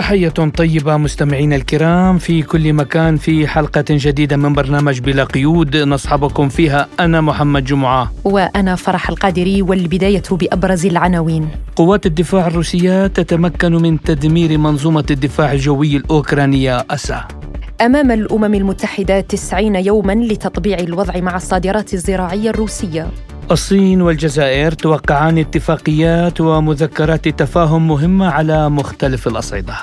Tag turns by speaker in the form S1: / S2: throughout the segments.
S1: تحية طيبة مستمعينا الكرام في كل مكان في حلقة جديدة من برنامج بلا قيود. نصحبكم فيها أنا محمد جمعة.
S2: وأنا فرح القادري والبداية بأبرز العناوين.
S1: قوات الدفاع الروسية تتمكن من تدمير منظومة الدفاع الجوي الأوكرانية أسا.
S2: أمام الأمم المتحدة تسعين يوما لتطبيع الوضع مع الصادرات الزراعية الروسية.
S1: الصين والجزائر توقعان اتفاقيات ومذكرات تفاهم مهمة على مختلف الأصعدة.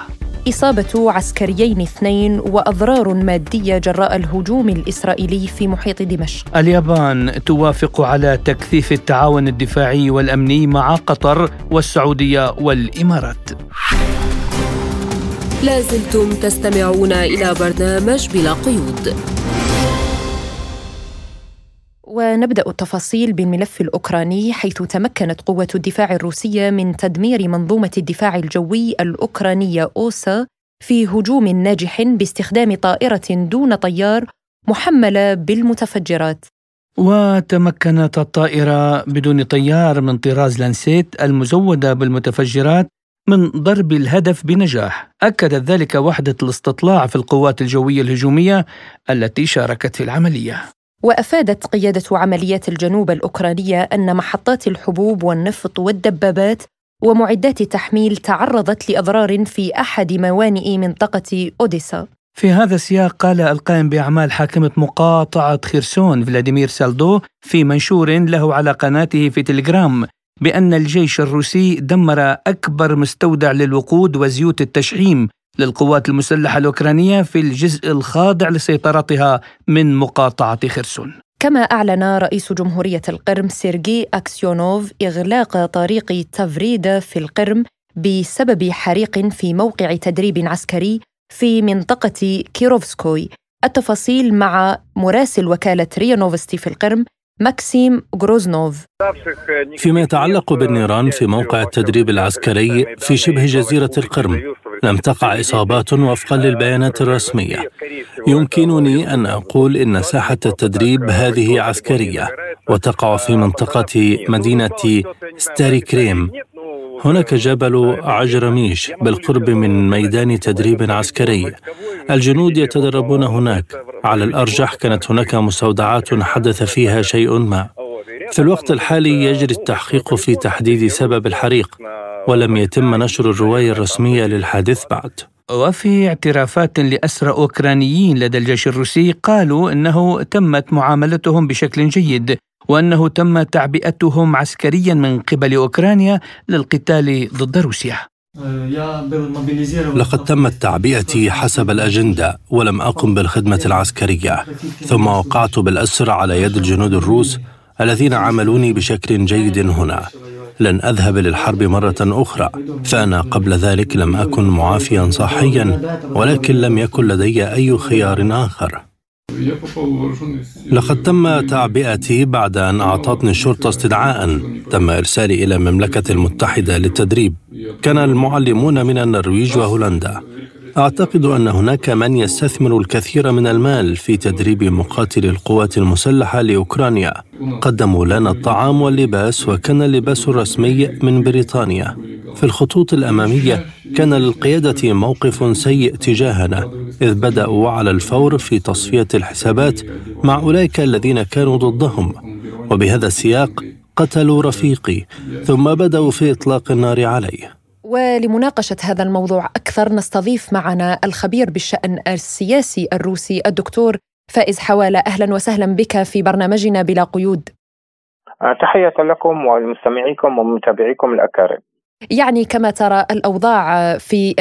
S2: إصابة عسكريين اثنين وأضرار مادية جراء الهجوم الإسرائيلي في محيط دمشق.
S1: اليابان توافق على تكثيف التعاون الدفاعي والأمني مع قطر والسعودية والإمارات.
S3: لازلتم تستمعون إلى برنامج بلا قيود.
S2: ونبدأ التفاصيل بالملف الأوكراني حيث تمكنت قوة الدفاع الروسية من تدمير منظومة الدفاع الجوي الأوكرانية أوسا في هجوم ناجح باستخدام طائرة دون طيار محملة بالمتفجرات.
S1: وتمكنت الطائرة بدون طيار من طراز لانسيت المزودة بالمتفجرات من ضرب الهدف بنجاح. أكدت ذلك وحدة الاستطلاع في القوات الجوية الهجومية التي شاركت في العملية.
S2: وأفادت قيادة عمليات الجنوب الأوكرانية أن محطات الحبوب والنفط والدبابات ومعدات التحميل تعرضت لأضرار في أحد موانئ منطقة أوديسا.
S1: في هذا السياق قال القائم بأعمال حاكمة مقاطعه خيرسون فلاديمير سالدو في منشور له على قناته في تليجرام بأن الجيش الروسي دمر أكبر مستودع للوقود وزيوت التشحيم للقوات المسلحة الأوكرانية في الجزء الخاضع لسيطرتها من مقاطعة خرسون.
S2: كما أعلن رئيس جمهورية القرم سيرجي أكسيونوف إغلاق طريق تافريدا في القرم بسبب حريق في موقع تدريب عسكري في منطقة كيروفسكوي. التفاصيل مع مراسل وكالة ريا نوفستي في القرم ماكسيم غروزنوف.
S4: فيما يتعلق بالنيران في موقع التدريب العسكري في شبه جزيرة القرم لم تقع إصابات وفقا للبيانات الرسمية. يمكنني أن أقول إن ساحة التدريب هذه عسكرية وتقع في منطقة مدينة ستاري كريم هناك جبل عجرميش بالقرب من ميدان تدريب عسكري. الجنود يتدربون هناك. على الأرجح كانت هناك مستودعات حدث فيها شيء ما. في الوقت الحالي يجري التحقيق في تحديد سبب الحريق ولم يتم نشر الرواية الرسمية للحادث بعد.
S1: وفي اعترافات لأسرى أوكرانيين لدى الجيش الروسي قالوا أنه تمت معاملتهم بشكل جيد. وأنه تم تعبئتهم عسكريا من قبل أوكرانيا للقتال ضد روسيا.
S4: لقد تمت تعبئتي حسب الأجندة ولم أقم بالخدمة العسكرية ثم وقعت بالأسر على يد الجنود الروس الذين عاملوني بشكل جيد هنا. لن أذهب للحرب مرة أخرى فأنا قبل ذلك لم أكن معافيا صحيا ولكن لم يكن لدي أي خيار آخر. لقد تم تعبئتي بعد أن أعطتني الشرطة استدعاء تم إرسالي إلى المملكة المتحدة للتدريب. كان المعلمون من النرويج وهولندا. أعتقد أن هناك من يستثمر الكثير من المال في تدريب مقاتلي القوات المسلحة لأوكرانيا. قدموا لنا الطعام واللباس وكان اللباس الرسمي من بريطانيا. في الخطوط الأمامية كان للقيادة موقف سيء تجاهنا إذ بدأوا على الفور في تصفية الحسابات مع أولئك الذين كانوا ضدهم. وبهذا السياق قتلوا رفيقي ثم بدأوا في إطلاق النار عليه.
S2: ولمناقشة هذا الموضوع أكثر نستضيف معنا الخبير بالشأن السياسي الروسي الدكتور فائز حوالة. أهلا وسهلا بك في برنامجنا بلا قيود.
S5: تحية لكم ولمستمعيكم ومتابعيكم الأكارم.
S2: يعني كما ترى الأوضاع في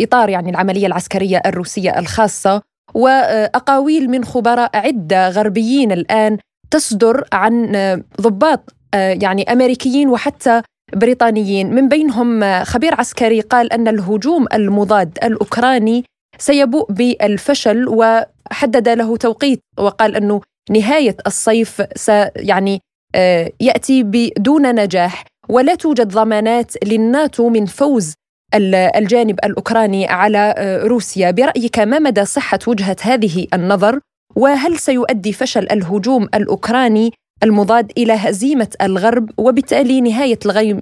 S2: إطار يعني العملية العسكرية الروسية الخاصة وأقاويل من خبراء عدة غربيين الآن تصدر عن ضباط يعني أمريكيين وحتى بريطانيين. من بينهم خبير عسكري قال أن الهجوم المضاد الأوكراني سيبوء بالفشل وحدد له توقيت وقال أنه نهاية الصيف يعني يأتي بدون نجاح. ولا توجد ضمانات للناتو من فوز الجانب الأوكراني على روسيا. برأيك ما مدى صحة وجهة هذه النظر؟ وهل سيؤدي فشل الهجوم الأوكراني المضاد إلى هزيمة الغرب وبالتالي نهاية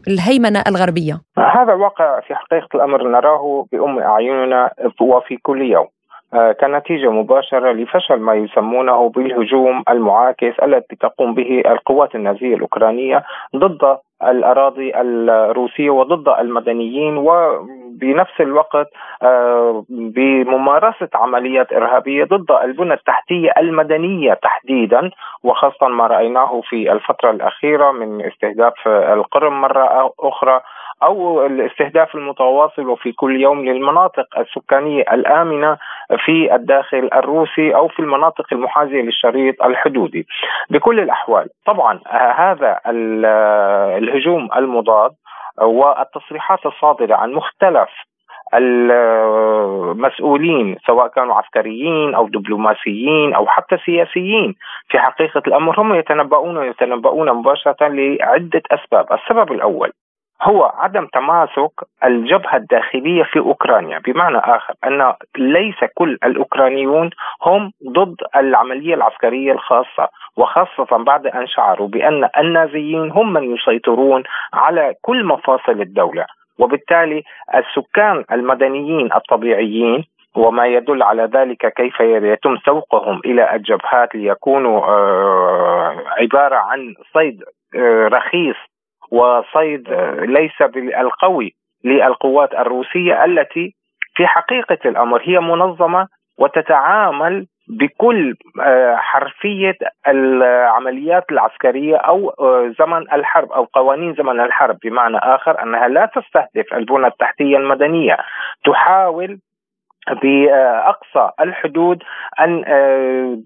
S2: الهيمنة الغربية؟
S5: هذا واقع في حقيقة الأمر نراه بأم أعيننا وفي كل يوم. آه، كنتيجة مباشرة لفشل ما يسمونه بالهجوم المعاكس الذي تقوم به القوات النازية الأوكرانية ضد الأراضي الروسية وضد المدنيين وبنفس الوقت آه، بممارسة عمليات إرهابية ضد البنى التحتية المدنية تحديدا وخاصة ما رأيناه في الفترة الأخيرة من استهداف القرم مرة أخرى أو الاستهداف المتواصل وفي كل يوم للمناطق السكانية الآمنة في الداخل الروسي أو في المناطق المحاذية للشريط الحدودي. بكل الأحوال طبعا هذا الهجوم المضاد والتصريحات الصادرة عن مختلف المسؤولين سواء كانوا عسكريين أو دبلوماسيين أو حتى سياسيين. في حقيقة الأمر هم يتنبؤون يتنبؤون مباشرة لعدة أسباب، السبب الأول هو عدم تماسك الجبهة الداخلية في أوكرانيا. بمعنى آخر أن ليس كل الأوكرانيون هم ضد العملية العسكرية الخاصة. وخاصة بعد أن شعروا بأن النازيين هم من يسيطرون على كل مفاصل الدولة. وبالتالي السكان المدنيين الطبيعيين وما يدل على ذلك كيف يتم سوقهم إلى الجبهات ليكونوا آه، عبارة عن صيد آه، رخيص وصيد ليس بالقوي للقوات الروسية التي في حقيقة الأمر هي منظمة وتتعامل بكل آه، حرفية العمليات العسكرية أو آه، زمن الحرب أو قوانين زمن الحرب. بمعنى آخر أنها لا تستهدف البنى التحتية المدنية تحاول بأقصى الحدود أن آه،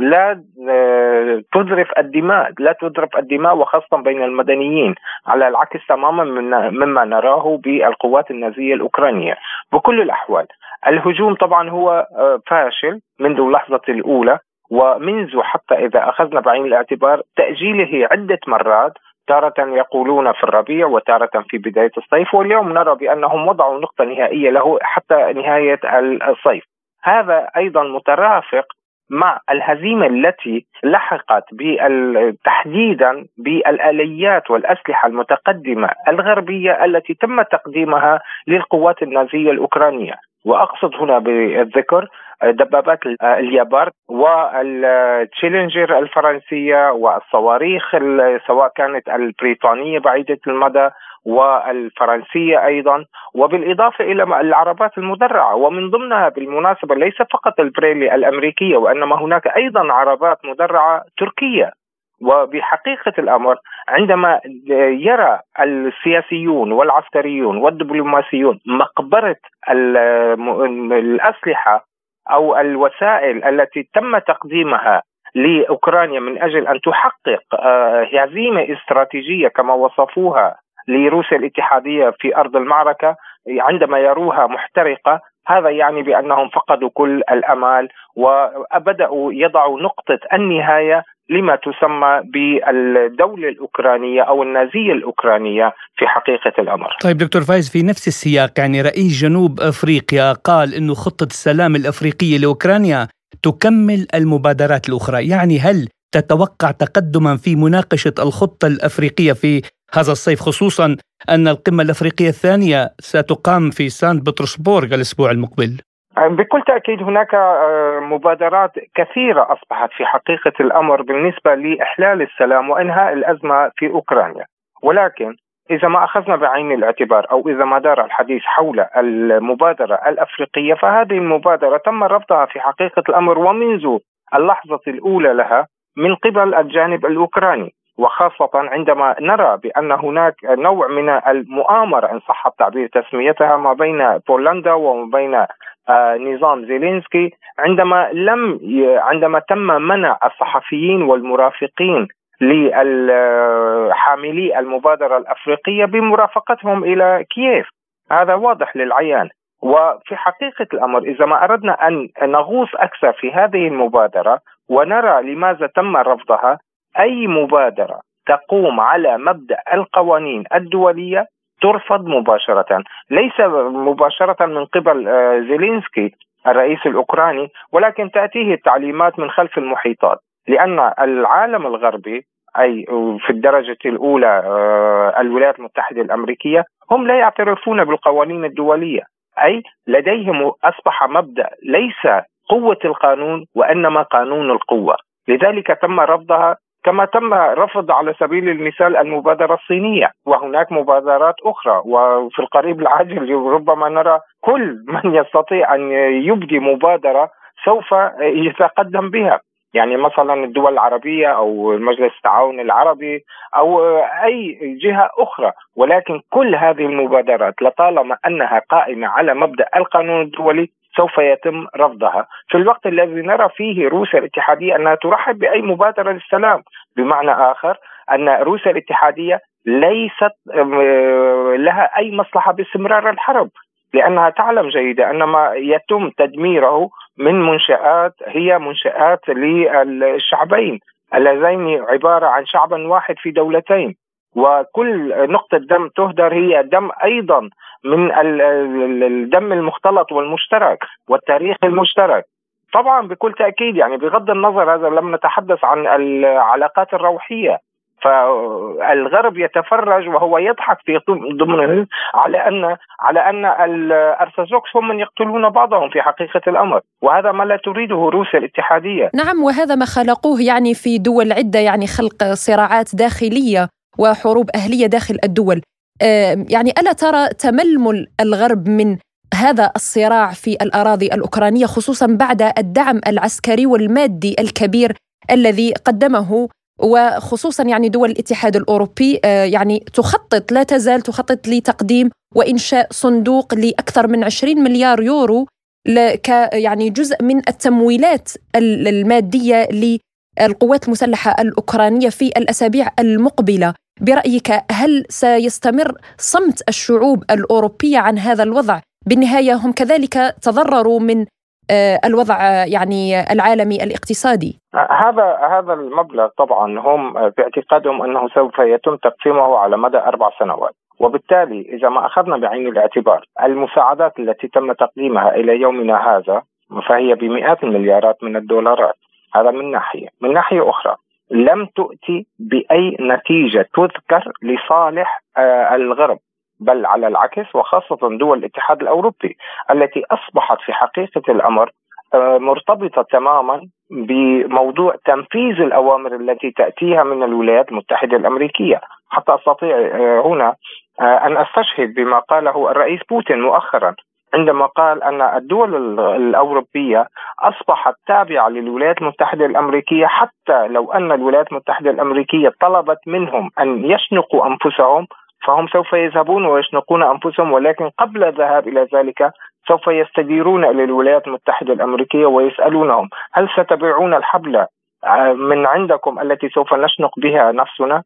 S5: لا آه، تذرف الدماء لا تذرف الدماء وخاصة بين المدنيين على العكس تماما مما نراه بالقوات النازية الأوكرانية. بكل الأحوال الهجوم طبعا هو آه، فاشل منذ اللحظة الأولى ومنذ حتى إذا أخذنا بعين الاعتبار تأجيله عدة مرات تارة يقولون في الربيع وتارة في بداية الصيف واليوم نرى بأنهم وضعوا نقطة نهائية له حتى نهاية الصيف. هذا أيضا مترافق مع الهزيمة التي لحقت تحديدا بالآليات والأسلحة المتقدمة الغربية التي تم تقديمها للقوات النازية الأوكرانية. وأقصد هنا بالذكر دبابات اليابارد والتشيلنجر الفرنسية والصواريخ سواء كانت البريطانية بعيدة المدى والفرنسية أيضا. وبالإضافة إلى العربات المدرعة. ومن ضمنها بالمناسبة ليس فقط البريلي الأمريكية وإنما هناك أيضا عربات مدرعة تركية. وبحقيقة الأمر عندما يرى السياسيون والعسكريون والدبلوماسيون مقبرة الأسلحة أو الوسائل التي تم تقديمها لأوكرانيا من أجل أن تحقق آه، هزيمة استراتيجية كما وصفوها لروسيا الاتحادية في أرض المعركة عندما يروها محترقة هذا يعني بأنهم فقدوا كل الأمال وبدأوا يضعوا نقطة النهاية لما تسمى بالدولة الأوكرانية أو النازية الأوكرانية في حقيقة الأمر.
S1: طيب دكتور فايز في نفس السياق يعني رئيس جنوب أفريقيا قال أنه خطة السلام الأفريقية لأوكرانيا تكمل المبادرات الأخرى. يعني هل تتوقع تقدما في مناقشة الخطة الأفريقية في هذا الصيف خصوصا أن القمة الأفريقية الثانية ستقام في سان بطرسبورغ الأسبوع المقبل؟
S5: بكل تأكيد هناك آه، مبادرات كثيرة أصبحت في حقيقة الأمر بالنسبة لإحلال السلام وإنهاء الأزمة في أوكرانيا. ولكن إذا ما أخذنا بعين الاعتبار أو إذا ما دار الحديث حول المبادرة الأفريقية فهذه المبادرة تم رفضها في حقيقة الأمر ومنذ اللحظة الأولى لها من قبل الجانب الأوكراني. وخاصة عندما نرى بأن هناك نوع من المؤامرة إن صح التعبير تسميتها ما بين بولندا وما بين آه، نظام زيلينسكي عندما لم عندما تم منع الصحفيين والمرافقين لحاملي المبادرة الأفريقية بمرافقتهم إلى كييف. هذا واضح للعيان. وفي حقيقة الأمر إذا ما أردنا أن نغوص أكثر في هذه المبادرة ونرى لماذا تم رفضها أي مبادرة تقوم على مبدأ القوانين الدولية ترفض مباشرة. ليس مباشرة من قبل آه، زيلينسكي الرئيس الأوكراني ولكن تأتيه التعليمات من خلف المحيطات لأن العالم الغربي أي في الدرجة الأولى آه، الولايات المتحدة الأمريكية هم لا يعترفون بالقوانين الدولية. أي لديهم أصبح مبدأ ليس قوة القانون وإنما قانون القوة. لذلك تم رفضها كما تم رفض على سبيل المثال المبادرة الصينية وهناك مبادرات أخرى وفي القريب العاجل ربما نرى كل من يستطيع أن يبدي مبادرة سوف يتقدم بها. يعني مثلا الدول العربية أو مجلس التعاون العربي أو أي جهة أخرى. ولكن كل هذه المبادرات لطالما أنها قائمة على مبدأ القانون الدولي سوف يتم رفضها. في الوقت الذي نرى فيه روسيا الاتحادية أنها ترحب بأي مبادرة للسلام. بمعنى آخر أن روسيا الاتحادية ليست لها أي مصلحة باستمرار الحرب. لأنها تعلم جيدا أن ما يتم تدميره من منشآت هي منشآت للشعبين. اللذين عبارة عن شعب واحد في دولتين. وكل نقطة دم تهدر هي دم أيضا من الدم المختلط والمشترك والتاريخ المشترك. طبعا بكل تأكيد يعني بغض النظر هذا لم نتحدث عن العلاقات الروحية. فالغرب يتفرج وهو يضحك في ضمنه على ان على أن الأرثوذكس هم من يقتلون بعضهم في حقيقة الأمر. وهذا ما لا تريده روسيا الاتحادية.
S2: نعم وهذا ما خلقوه يعني في دول عدة يعني خلق صراعات داخلية. وحروب أهلية داخل الدول. يعني ألا ترى تململ الغرب من هذا الصراع في الأراضي الأوكرانية خصوصا بعد الدعم العسكري والمادي الكبير الذي قدمه؟ وخصوصا يعني دول الاتحاد الأوروبي آه، يعني تخطط لا تزال تخطط لتقديم وإنشاء صندوق لأكثر من 20 مليار يورو يعني جزء من التمويلات المادية للقوات المسلحة الأوكرانية في الأسابيع المقبلة. برأيك هل سيستمر صمت الشعوب الأوروبية عن هذا الوضع؟ بالنهاية هم كذلك تضرروا من آه، الوضع يعني العالمي الاقتصادي.
S5: هذا هذا المبلغ طبعا هم باعتقادهم أنه سوف يتم تقسيمه على مدى أربع سنوات. وبالتالي إذا ما أخذنا بعين الاعتبار المساعدات التي تم تقديمها إلى يومنا هذا فهي بمئات المليارات من الدولارات. هذا من ناحية. من ناحية أخرى لم تؤتي بأي نتيجة تذكر لصالح آه، الغرب بل على العكس وخاصة دول الاتحاد الأوروبي التي أصبحت في حقيقة الأمر آه، مرتبطة تماما بموضوع تنفيذ الأوامر التي تأتيها من الولايات المتحدة الأمريكية. حتى أستطيع آه، هنا أن أستشهد بما قاله الرئيس بوتين مؤخرا. عندما قال أن الدول الأوروبية أصبحت تابعة للولايات المتحدة الأمريكية حتى لو أن الولايات المتحدة الأمريكية طلبت منهم أن يشنقوا أنفسهم فهم سوف يذهبون ويشنقون أنفسهم ولكن قبل الذهاب إلى ذلك سوف يستديرون إلى الولايات المتحدة الأمريكية ويسألونهم هل ستبيعون الحبل آه، من عندكم التي سوف نشنق بها نفسنا؟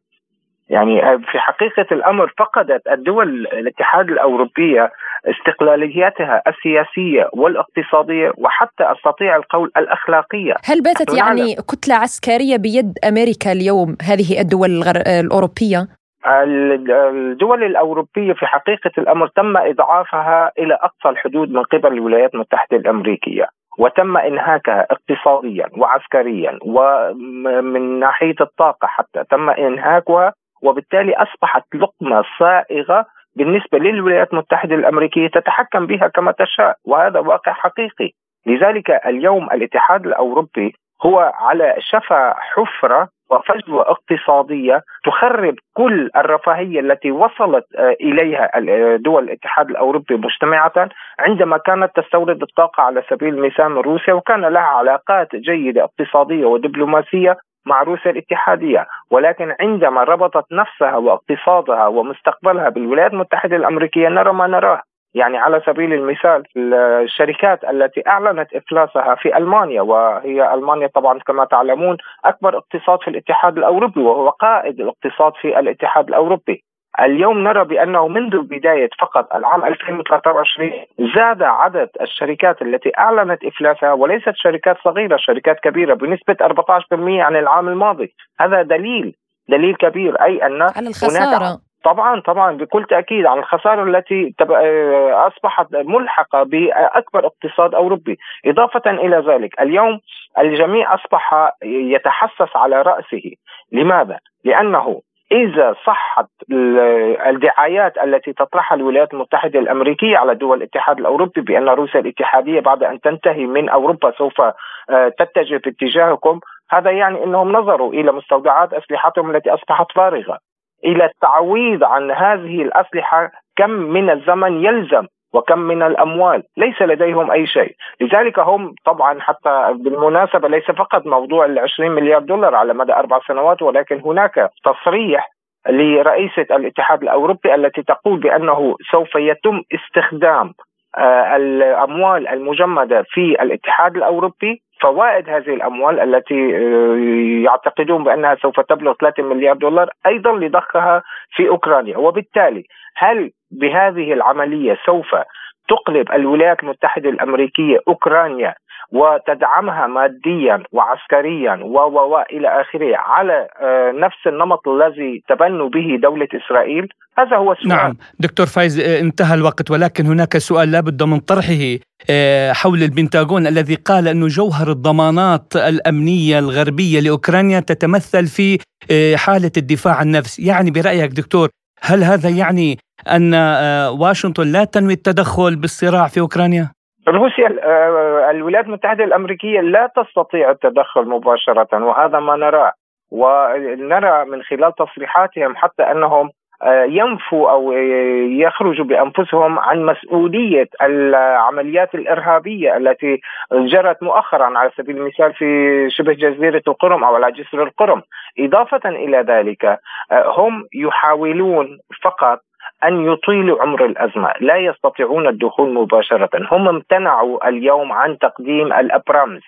S5: يعني آه، في حقيقة الأمر فقدت الدول الاتحاد الأوروبية استقلالياتها السياسية والاقتصادية وحتى أستطيع القول الأخلاقية.
S2: هل باتت يعني كتلة عسكرية بيد أمريكا اليوم هذه الدول الأوروبية؟
S5: الدول الأوروبية في حقيقة الأمر تم إضعافها إلى أقصى الحدود من قبل الولايات المتحدة الأمريكية وتم إنهاكها اقتصاديا وعسكريا ومن ناحية الطاقة حتى تم إنهاكها وبالتالي أصبحت لقمة صائغة بالنسبة للولايات المتحدة الأمريكية تتحكم بها كما تشاء وهذا واقع حقيقي. لذلك اليوم الاتحاد الأوروبي هو على شفا حفرة وفجوة اقتصادية تخرب كل الرفاهية التي وصلت آه، إليها آه، دول الاتحاد الأوروبي مجتمعة عندما كانت تستورد الطاقة على سبيل المثال من روسيا وكان لها علاقات جيدة اقتصادية ودبلوماسية مع روسيا الاتحادية، ولكن عندما ربطت نفسها واقتصادها ومستقبلها بالولايات المتحدة الأمريكية نرى ما نراه، يعني على سبيل المثال الشركات التي أعلنت إفلاسها في ألمانيا وهي ألمانيا طبعا كما تعلمون أكبر اقتصاد في الاتحاد الأوروبي وهو قائد الاقتصاد في الاتحاد الأوروبي. اليوم نرى بأنه منذ بداية فقط العام 2023 زاد عدد الشركات التي أعلنت إفلاسها وليست شركات صغيرة، شركات كبيرة بنسبة 14% عن العام الماضي، هذا دليل دليل كبير أي أن
S2: على الخسارة.
S5: طبعا طبعا بكل تأكيد عن الخسارة التي آه، أصبحت ملحقة بأكبر اقتصاد أوروبي، إضافة إلى ذلك اليوم الجميع أصبح يتحسس على رأسه، لماذا؟ لأنه إذا صحت الدعايات التي تطرحها الولايات المتحدة الأمريكية على دول الاتحاد الأوروبي بأن روسيا الاتحادية بعد أن تنتهي من أوروبا سوف آه، تتجه في اتجاهكم هذا يعني إنهم نظروا إلى مستودعات أسلحتهم التي أصبحت فارغة إلى التعويض عن هذه الأسلحة كم من الزمن يلزم. وكم من الأموال ليس لديهم أي شيء. لذلك هم طبعا حتى بالمناسبة ليس فقط موضوع ال 20 مليار دولار على مدى أربع سنوات ولكن هناك تصريح لرئيسة الاتحاد الأوروبي التي تقول بأنه سوف يتم استخدام آه، الأموال المجمدة في الاتحاد الأوروبي فوائد هذه الأموال التي آه، يعتقدون بأنها سوف تبلغ 3 مليار دولار أيضا لضخها في أوكرانيا. وبالتالي هل بهذه العملية سوف تقلب الولايات المتحدة الأمريكية أوكرانيا وتدعمها ماديا وعسكريا و إلى آخره على آه، نفس النمط الذي تبنوا به دولة إسرائيل؟ هذا هو السؤال.
S1: نعم. دكتور فايز آه، انتهى الوقت ولكن هناك سؤال لابد من طرحه آه، حول البنتاغون الذي قال أن جوهر الضمانات الأمنية الغربية لأوكرانيا تتمثل في حالة الدفاع عن النفس يعني برأيك دكتور هل هذا يعني أن واشنطن لا تنوي التدخل بالصراع في أوكرانيا؟
S5: روسيا آه، الولايات المتحدة الأمريكية لا تستطيع التدخل مباشرة وهذا ما نراه ونرى من خلال تصريحاتهم حتى أنهم آه، ينفوا أو يخرجوا بأنفسهم عن مسؤولية العمليات الإرهابية التي جرت مؤخرا على سبيل المثال في شبه جزيرة القرم أو على جسر القرم، إضافة إلى ذلك آه، هم يحاولون فقط أن يطيلوا عمر الأزمة لا يستطيعون الدخول مباشرة. هم امتنعوا اليوم عن تقديم الأبرامز.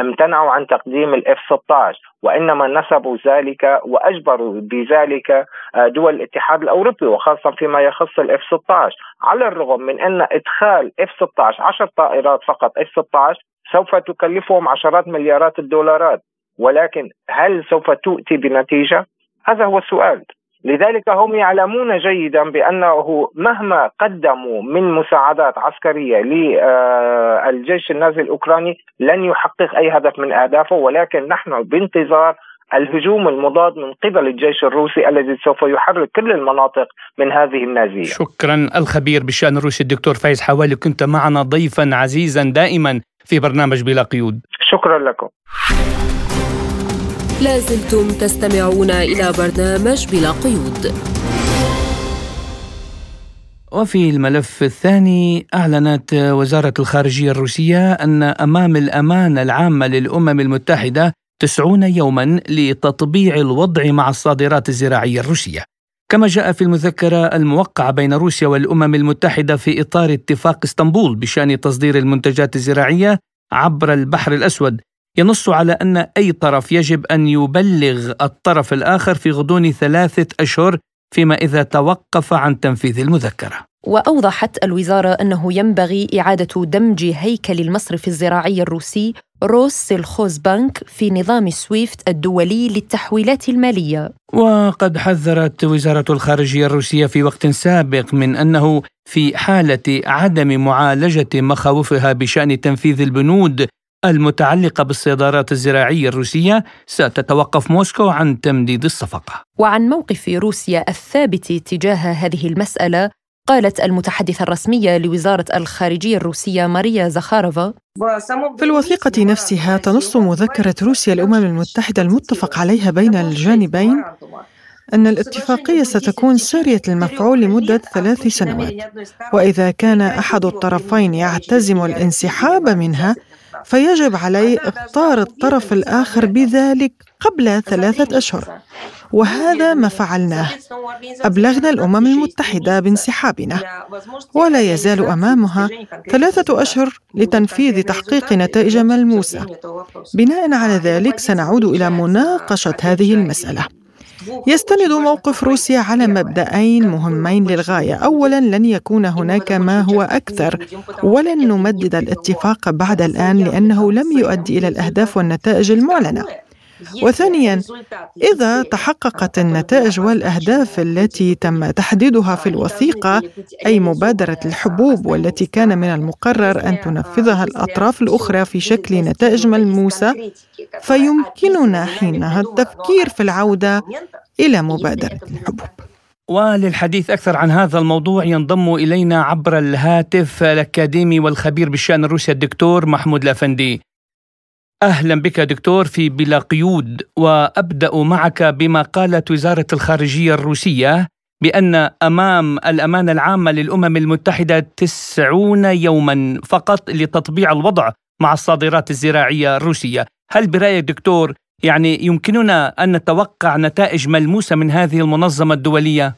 S5: امتنعوا عن تقديم ال F 16 وإنما نسبوا ذلك وأجبروا بذلك آه، دول الاتحاد الأوروبي وخاصة فيما يخص ال F 16 على الرغم من أن إدخال F 16 10 طائرات فقط F 16 سوف تكلفهم عشرات مليارات الدولارات ولكن هل سوف تؤتي بنتيجة؟ هذا هو السؤال لذلك هم يعلمون جيدا بأنه مهما قدموا من مساعدات عسكرية للجيش النازي الأوكراني لن يحقق أي هدف من أهدافه ولكن نحن بانتظار الهجوم المضاد من قبل الجيش الروسي الذي سوف يحرك كل المناطق من هذه النازية.
S1: شكرا الخبير بالشأن الروسي الدكتور فايز حوالي كنت معنا ضيفا عزيزا دائما في برنامج بلا قيود.
S5: شكرا لكم.
S3: لازلتم تستمعون إلى برنامج بلا قيود.
S1: وفي الملف الثاني أعلنت وزارة الخارجية الروسية أن أمام الأمانة العامة للأمم المتحدة تسعون يوما لتطبيع الوضع مع الصادرات الزراعية الروسية. كما جاء في المذكرة الموقعة بين روسيا والأمم المتحدة في إطار اتفاق إسطنبول بشأن تصدير المنتجات الزراعية عبر البحر الأسود ينص على أن أي طرف يجب أن يبلغ الطرف الآخر في غضون ثلاثة أشهر فيما إذا توقف عن تنفيذ المذكرة.
S2: وأوضحت الوزارة أنه ينبغي إعادة دمج هيكل المصرف الزراعي الروسي روس سيلخوز بنك في نظام سويفت الدولي للتحويلات المالية.
S1: وقد حذرت وزارة الخارجية الروسية في وقت سابق من أنه في حالة عدم معالجة مخاوفها بشأن تنفيذ البنود المتعلقة بالصادرات الزراعية الروسية ستتوقف موسكو عن تمديد الصفقة.
S2: وعن موقف روسيا الثابت تجاه هذه المسألة قالت المتحدثة الرسمية لوزارة الخارجية الروسية ماريا زخارفا
S6: في الوثيقة نفسها تنص مذكرة روسيا الأمم المتحدة المتفق عليها بين الجانبين أن الاتفاقية ستكون سارية المفعول لمدة ثلاث سنوات وإذا كان أحد الطرفين يعتزم الانسحاب منها فيجب عليه اختار الطرف الآخر بذلك قبل ثلاثة أشهر. وهذا ما فعلناه. أبلغنا الأمم المتحدة بانسحابنا. ولا يزال أمامها ثلاثة أشهر لتنفيذ تحقيق نتائج ملموسة. بناء على ذلك سنعود إلى مناقشة هذه المسألة. يستند موقف روسيا على مبدأين مهمين للغاية. أولا لن يكون هناك ما هو أكثر. ولن نمدد الاتفاق بعد الآن لأنه لم يؤدي إلى الأهداف والنتائج المعلنة. وثانيا إذا تحققت النتائج والأهداف التي تم تحديدها في الوثيقة أي مبادرة الحبوب والتي كان من المقرر أن تنفذها الأطراف الأخرى في شكل نتائج ملموسة فيمكننا حينها التفكير في العودة إلى مبادرة الحبوب.
S1: وللحديث أكثر عن هذا الموضوع ينضم إلينا عبر الهاتف الأكاديمي والخبير بالشأن الروسي الدكتور محمود الأفندي أهلا بك دكتور في بلا قيود وأبدأ معك بما قالت وزارة الخارجية الروسية بأن أمام الأمانة العامة للأمم المتحدة تسعون يوما فقط لتطبيع الوضع مع الصادرات الزراعية الروسية هل برأيك دكتور يعني يمكننا أن نتوقع نتائج ملموسة من هذه المنظمة الدولية؟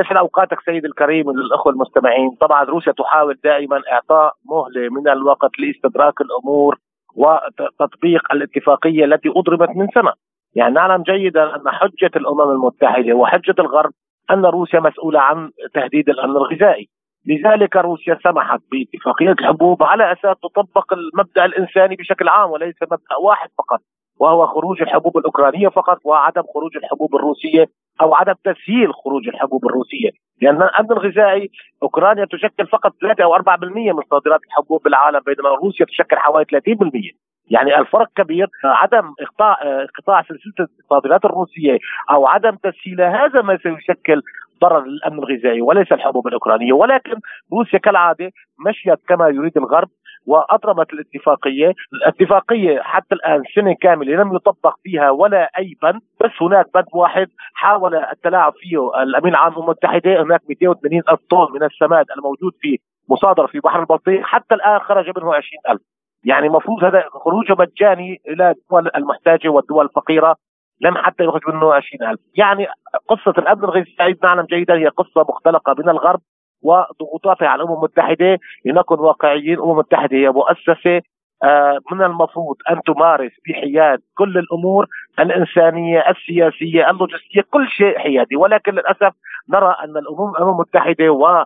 S7: يسعد أوقاتك سيد الكريم وللاخوه المستمعين، طبعا روسيا تحاول دائما إعطاء مهلة من الوقت لإستدراك الأمور وتطبيق الاتفاقية التي أضربت من سنه. يعني نعلم جيدا أن حجة الأمم المتحدة وحجة الغرب أن روسيا مسؤولة عن تهديد الأمن الغذائي. لذلك روسيا سمحت باتفاقية الحبوب على أساس تطبق المبدأ الإنساني بشكل عام وليس مبدأ واحد فقط. وهو خروج الحبوب الأوكرانية فقط وعدم خروج الحبوب الروسية أو عدم تسهيل خروج الحبوب الروسية، لأن الأمن الغذائي أوكرانيا تشكل فقط 3 أو 4% من صادرات الحبوب بالعالم بينما روسيا تشكل حوالي 30%. يعني الفرق كبير عدم إقطاع قطاع سلسلة الصادرات الروسية أو عدم تسهيلها هذا ما سيشكل ضرر للأمن الغذائي وليس الحبوب الأوكرانية ولكن روسيا كالعادة مشيت كما يريد الغرب واضرمت الاتفاقية، الاتفاقية حتى الآن سنة كاملة لم يطبق فيها ولا أي بند، بس هناك بند واحد حاول التلاعب فيه الأمين العام المتحدة. هناك 280 ألف طن من السماد الموجود في مصادره في بحر البلطيق. حتى الآن خرج منه 20000 يعني المفروض هذا خروجه مجاني إلى الدول المحتاجة والدول الفقيرة. لم حتى يخرج منه 20000 يعني قصة الأمن الغذائي نعلم جيدا هي قصة مختلقة من الغرب وضغوطاتها على الأمم المتحدة لنكن واقعيين الأمم المتحدة هي مؤسسة آه، من المفروض أن تمارس بحياد كل الأمور الإنسانية، السياسية، اللوجستية، كل شيء حيادي، ولكن للأسف نرى أن الأمم المتحدة و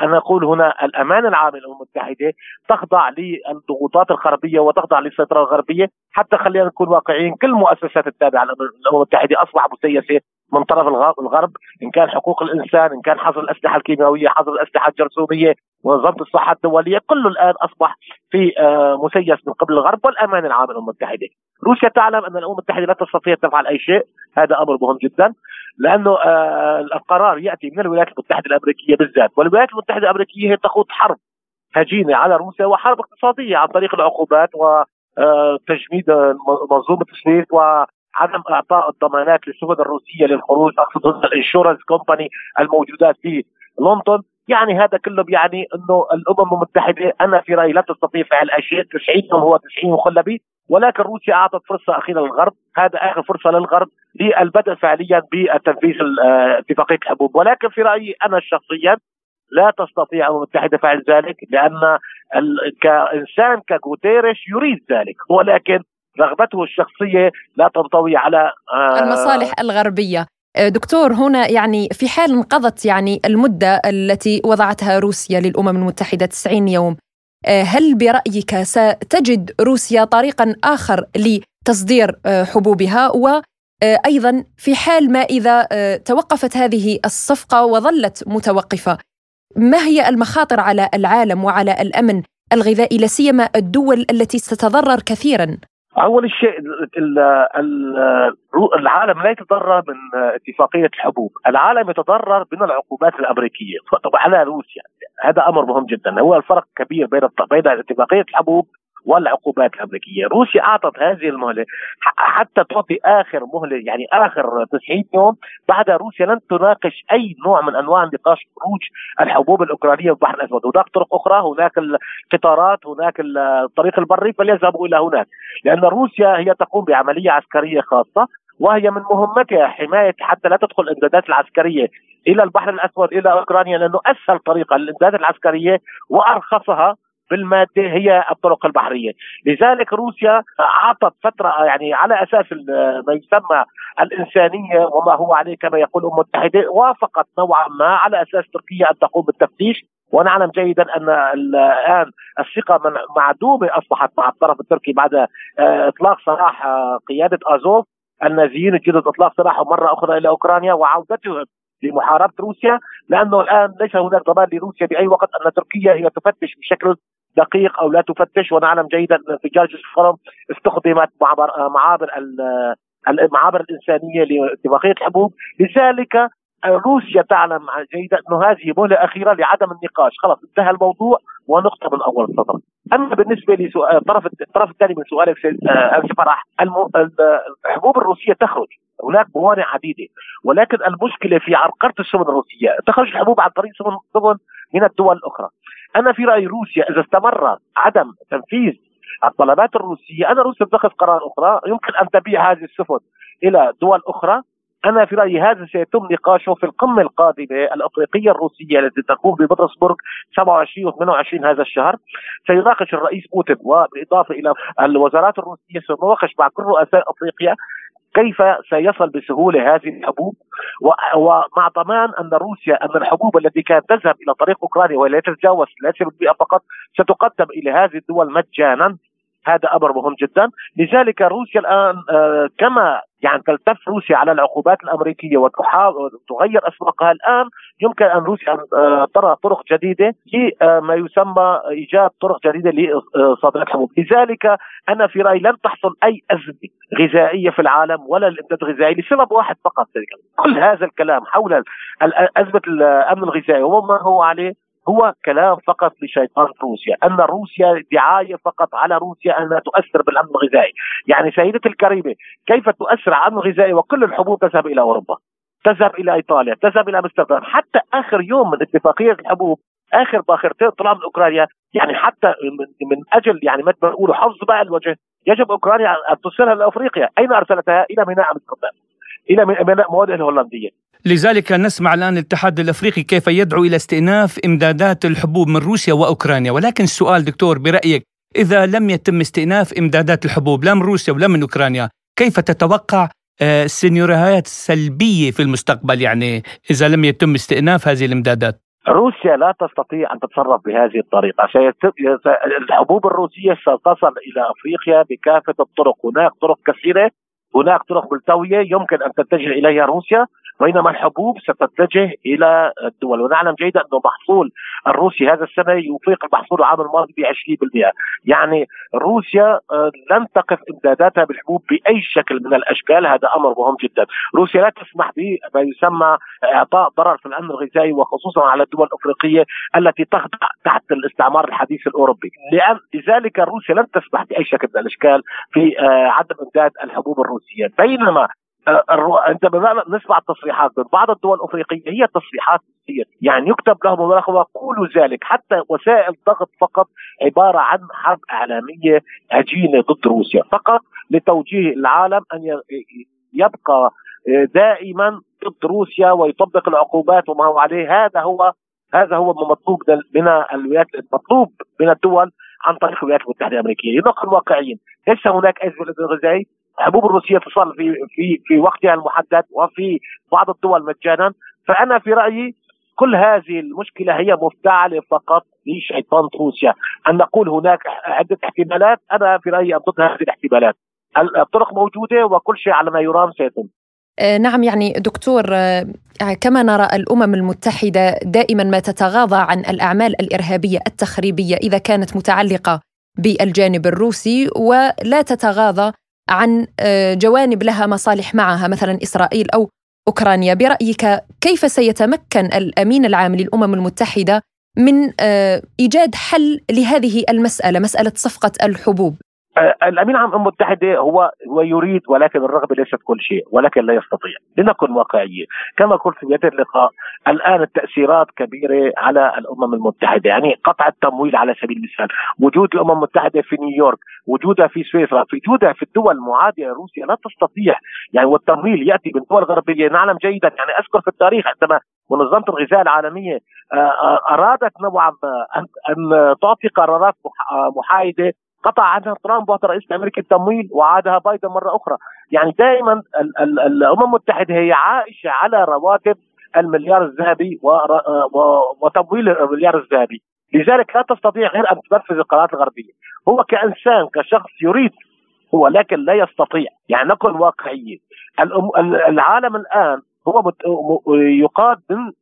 S7: أنا أقول هنا الأمانة العامة للأمم المتحدة تخضع للضغوطات الغربية وتخضع للسيطرة الغربية حتى خلينا نكون واقعيين. كل المؤسسات التابعة للأمم المتحدة أصبح مسيسة من طرف الغرب إن كان حقوق الإنسان إن كان حظر الأسلحة الكيماويه حظر الأسلحة الجرثومية منظمه الصحة الدولية كله الآن أصبح في آه، مسيس من قبل الغرب والامانه العامه للأمم المتحدة. روسيا تعلم أن الأمم المتحدة لا تستطيع تفعل أي شيء. هذا أمر مهم جدا. لأنه آه، القرار يأتي من الولايات المتحدة الأمريكية بالذات. والولايات المتحدة الأمريكية هي تخوض حرب هجينه على روسيا وحرب اقتصادية عن طريق العقوبات وتجميد آه، منظومة سويفت عدم إعطاء الضمانات للسفن الروسية للخروج اقصد ال insurance company الموجودات في لندن. يعني هذا كله بيعني إنه الأمم المتحدة أنا في رأيي لا تستطيع فعل اشياء 90 يوم هو 90 مخلبي ولكن روسيا أعطت فرصة أخيرة للغرب. هذا آخر فرصة للغرب للبدء فعليا بتنفيذ اتفاقيه الحبوب. ولكن في رأيي أنا شخصيا لا تستطيع الامم المتحده فعل ذلك لأن كإنسان كغوتيريش يريد ذلك. ولكن رغبته الشخصية لا تنطوي على
S2: آه المصالح الغربية. آه، دكتور هنا يعني في حال انقضت يعني المدة التي وضعتها روسيا للأمم المتحدة 90 يوم هل برأيك ستجد روسيا طريقا آخر لتصدير آه، حبوبها؟ وأيضا في حال ما إذا توقفت هذه الصفقة وظلت متوقفة ما هي المخاطر على العالم وعلى الأمن الغذائي لا سيما الدول التي ستتضرر كثيرا؟
S7: أول شيء العالم لا يتضرر من اتفاقية الحبوب، العالم يتضرر من العقوبات الأمريكية على روسيا، هذا أمر مهم جدا، هو الفرق كبير بين بين اتفاقية الحبوب والعقوبات الأمريكية، روسيا أعطت هذه المهلة حتى تعطي آخر مهلة يعني آخر 90 يوم بعدها روسيا لن تناقش أي نوع من أنواع نقاش خروج الحبوب الأوكرانية في البحر الأسود، هناك طرق أخرى، هناك القطارات، هناك الطريق البري فليذهبوا إلى هناك، لأن روسيا هي تقوم بعملية عسكرية خاصة وهي من مهمتها حماية حتى لا تدخل الإمدادات العسكرية إلى البحر الأسود إلى أوكرانيا لأنه أسهل طريقة للامدادات العسكرية وأرخصها بالمادة هي الطرق البحرية، لذلك روسيا أعطت فترة يعني على أساس ما يسمى الإنسانية وما هو عليه كما يقول الأمم المتحدة، وافقت نوعا ما على أساس تركيا أن تقوم بالتفتيش. ونعلم جيدا أن الآن الثقة معدومة أصبحت مع الطرف التركي بعد آه، إطلاق سراح آه، قيادة أزوف النازيين الجدد إطلاق سراحهم مرة أخرى إلى أوكرانيا وعودتهم لمحاربة روسيا لأنه الآن ليس هناك ضمان لروسيا بأي وقت أن تركيا هي تفتش بشكل دقيق أو لا تفتش. ونعلم جيدا أن انفجار جسر استخدمت معبر معابر المعابر الإنسانية لاتفاقية الحبوب. لذلك روسيا تعلم جيدا انه هذه مهلة أخيرة لعدم النقاش، خلاص انتهى الموضوع ونقطة من أول السطر. أما بالنسبة لسؤال الطرف الثاني من سؤالك آه، فرح الحبوب الروسية تخرج. هناك موانع عديدة. ولكن المشكلة في عرقله السفن الروسية، تخرج الحبوب عن طريق سفن من الدول الأخرى. أنا في رايي روسيا إذا استمر عدم تنفيذ الطلبات الروسية، أنا روسيا تتخذ قرار أخرى يمكن أن تبيع هذه السفن إلى دول أخرى. أنا في رأيي هذا سيتم نقاشه في القمة القادمة الأفريقية الروسية التي تكون ببطرسبرغ 27 و 28 هذا الشهر. سيناقش الرئيس بوتين وبالاضافه إلى الوزارات الروسية سيناقش مع كل رؤساء أفريقيا كيف سيصل بسهولة هذه الحبوب؟ ومع ضمان أن روسيا أن الحبوب التي كانت تذهب إلى طريق أوكرانيا ولا تتجاوز 3% فقط ستقدم إلى هذه الدول مجانا. هذا أمر مهم جدا. لذلك روسيا الآن آه، كما يعني تلتف روسيا على العقوبات الأمريكية وتحاول تغير أسواقها الآن يمكن أن روسيا آه، ترى طرق جديدة لما يسمى إيجاد طرق جديدة لصادرات الحبوب، لذلك أنا في رأيي لن تحصل أي أزمة غذائية في العالم ولا الإمداد الغذائي لسبب واحد فقط. كل هذا الكلام حول أزمة الأمن الغذائي وما هو عليه هو كلام فقط لشيطان روسيا أن روسيا دعاية فقط على روسيا أنها تؤثر بالأمن الغذائي. يعني سيدة الكريمة كيف تؤثر على الأمن الغذائي وكل الحبوب تذهب إلى أوروبا تذهب إلى إيطاليا تذهب إلى أمستردام حتى آخر يوم من اتفاقية الحبوب آخر باخرتين طلع من أوكرانيا يعني حتى من, من أجل يعني مثل ما بيقولوا حفظ بقى الوجه يجب أوكرانيا أن ترسلها لأفريقيا، أين أرسلتها؟ إلى ميناء أمستردام إلى ميناء مواده الهولندية،
S1: لذلك نسمع الآن الاتحاد الأفريقي كيف يدعو إلى استئناف إمدادات الحبوب من روسيا وأوكرانيا. ولكن السؤال دكتور برأيك إذا لم يتم استئناف إمدادات الحبوب لا من روسيا ولا من أوكرانيا كيف تتوقع آه، سيناريوهات سلبية في المستقبل؟ يعني إذا لم يتم استئناف هذه الإمدادات.
S7: روسيا لا تستطيع أن تتصرف بهذه الطريقة، الحبوب الروسية ستصل إلى أفريقيا بكافة الطرق، هناك طرق كثيرة هناك طرق ملتوية يمكن أن تتجه إليها روسيا. بينما الحبوب ستتجه إلى الدول. ونعلم جيدا أنه محصول الروسي هذا السنة يفيق المحصول العام الماضي ب 20% يعني روسيا آه، لن تقف إمداداتها بالحبوب بأي شكل من الأشكال. هذا أمر مهم جدا. روسيا لا تسمح بما يسمى إعطاء ضرر في الأمن الغذائي وخصوصا على الدول الأفريقية التي تخضع تحت الاستعمار الحديث الأوروبي. لأن لذلك روسيا لن تسمح بأي شكل من الأشكال في آه، عدم إمداد الحبوب الروسية. بينما عندما نسمع تصريحات من بعض الدول الأفريقية هي تصريحات يعني يكتب لهم مراقبه قولوا ذلك. حتى وسائل ضغط فقط عبارة عن حرب إعلامية هجينه ضد روسيا. فقط لتوجيه العالم أن يبقى دائما ضد روسيا ويطبق العقوبات وما هو عليه. هذا هو هذا هو مطلوب من الولايات المطلوب من الدول عن طريق الولايات المتحدة الأمريكية، لنكون واقعيين، ليس هناك أزمة غذائي، الحبوب الروسية تصل في في في وقتها المحدد وفي بعض الدول مجانا. فأنا في رأيي كل هذه المشكلة هي مفتعلة فقط لشيطان روسيا. أن نقول هناك عدة احتمالات أنا في رأيي ضد هذه الاحتمالات. الطرق موجودة وكل شيء على ما يرام سيتم.
S2: آه، نعم يعني دكتور آه، كما نرى الأمم المتحدة دائما ما تتغاضى عن الأعمال الإرهابية التخريبية إذا كانت متعلقة بالجانب الروسي ولا تتغاضى عن آه، جوانب لها مصالح معها مثلا إسرائيل أو أوكرانيا. برأيك كيف سيتمكن الأمين العام للأمم المتحدة من آه، إيجاد حل لهذه المسألة مسألة صفقة الحبوب؟
S7: الأمين العام الامم المتحدة هو هو يريد ولكن الرغبة ليست كل شيء ولكن لا يستطيع. لنكن واقعيين. كما قلت في بدايه اللقاء الآن التأثيرات كبيرة على الأمم المتحدة. يعني قطع التمويل على سبيل المثال. وجود الأمم المتحدة في نيويورك وجودها في سويسرا وجودها في الدول المعادية لروسيا لا تستطيع. يعني والتمويل يأتي من دول غربية. نعلم جيدا يعني أذكر في التاريخ عندما منظمة الغذاء العالمية آه، آه، أرادت نوعا ما ان تعطي قرارات محايدة قطع عنها ترامب وقت رئيس الأمريكي التمويل وعادها بايدن مرة أخرى، يعني دائما الأمم المتحدة هي عائشه على رواتب المليار الذهبي وتمويل المليار الذهبي. لذلك لا تستطيع غير أن تنفذ القرارات الغربية. هو كإنسان كشخص يريد هو لكن لا يستطيع. يعني نكون واقعيين العالم الآن هو يقاد من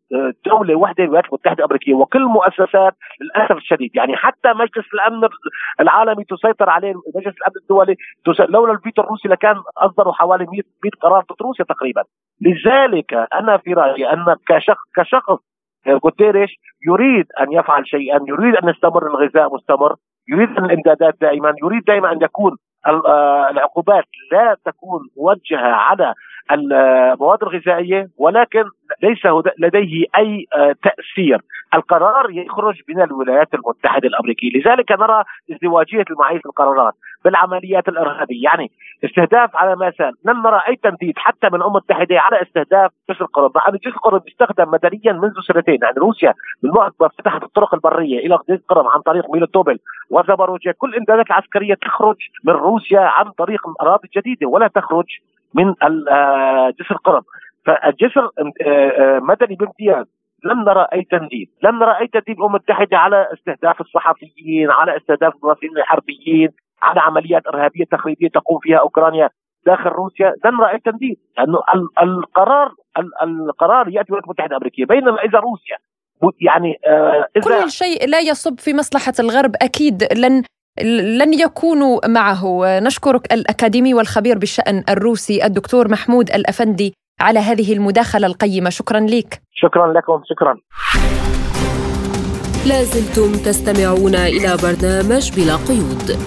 S7: دولة واحدة الولايات المتحدة الأمريكية وكل المؤسسات للأسف الشديد. يعني حتى مجلس الأمن العالمي تسيطر عليه مجلس الأمن الدولي لولا الفيتو الروسي لكان أصدروا حوالي 100 100 قرار ضد روسيا تقريبا. لذلك أنا في رأيي أن كشخص كشخص غوتيريش يريد أن يفعل شيئا، يريد أن يستمر الغذاء مستمر، يريد الإمدادات دائما، يريد دائما أن يكون آه، العقوبات لا تكون موجهة على المواد الغذائية ولكن ليس لديه أي آه، تأثير، القرار يخرج من الولايات المتحدة الأمريكية، لذلك نرى ازدواجية المعايير في القرارات بالعمليات الإرهابية، يعني استهداف على مثال لم نرى أي تنديد حتى من الامم المتحده على استهداف جسر القرب، مع أن جسر القرب يستخدم مدنيا منذ سنتين، يعني روسيا من وقت ما فتحت الطرق البرية إلى جسر القرب عن طريق ميلوتوبل وزاباروجيا، كل الامدادات العسكريه تخرج من روسيا عن طريق الاراضي الجديده ولا تخرج من آه، جسر القرب، فالجسر آه، آه، مدني بامتياز لم نرى أي تنديد، لم نرى أي تنديد الامم المتحده على استهداف الصحفيين، على استهداف المراسلين الحربيين، على عمليات إرهابية تخريبية تقوم فيها أوكرانيا داخل روسيا. لن راى تنديد لأنه القرار القرار يأتي من الولايات المتحده الامريكيه بينما إذا روسيا يعني
S2: إذا كل شيء لا يصب في مصلحة الغرب أكيد لن لن يكونوا معه. نشكرك الأكاديمي والخبير بالشأن الروسي الدكتور محمود الأفندي على هذه المداخلة القيمة. شكرا لك.
S7: شكرا لكم. شكرا.
S3: لازلتم تستمعون إلى برنامج بلا قيود.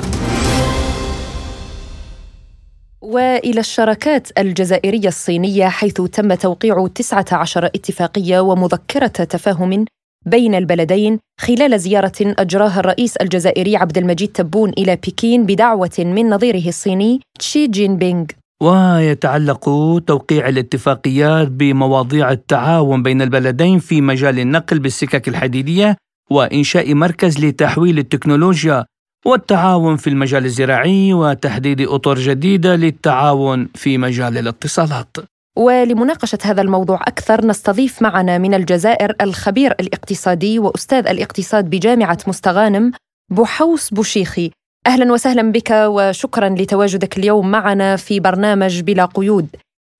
S2: وإلى الشراكات الجزائرية الصينية حيث تم توقيع 19 اتفاقية ومذكرة تفاهم بين البلدين خلال زيارة أجراها الرئيس الجزائري عبد المجيد تبون إلى بكين بدعوة من نظيره الصيني تشي جين بينغ
S1: ويتعلق توقيع الاتفاقيات بمواضيع التعاون بين البلدين في مجال النقل بالسكك الحديدية وإنشاء مركز لتحويل التكنولوجيا والتعاون في المجال الزراعي وتحديد أطر جديدة للتعاون في مجال الاتصالات.
S2: ولمناقشة هذا الموضوع أكثر نستضيف معنا من الجزائر الخبير الاقتصادي وأستاذ الاقتصاد بجامعة مستغانم بوحوس بوشيخي. أهلا وسهلا بك وشكرا لتواجدك اليوم معنا في برنامج بلا قيود.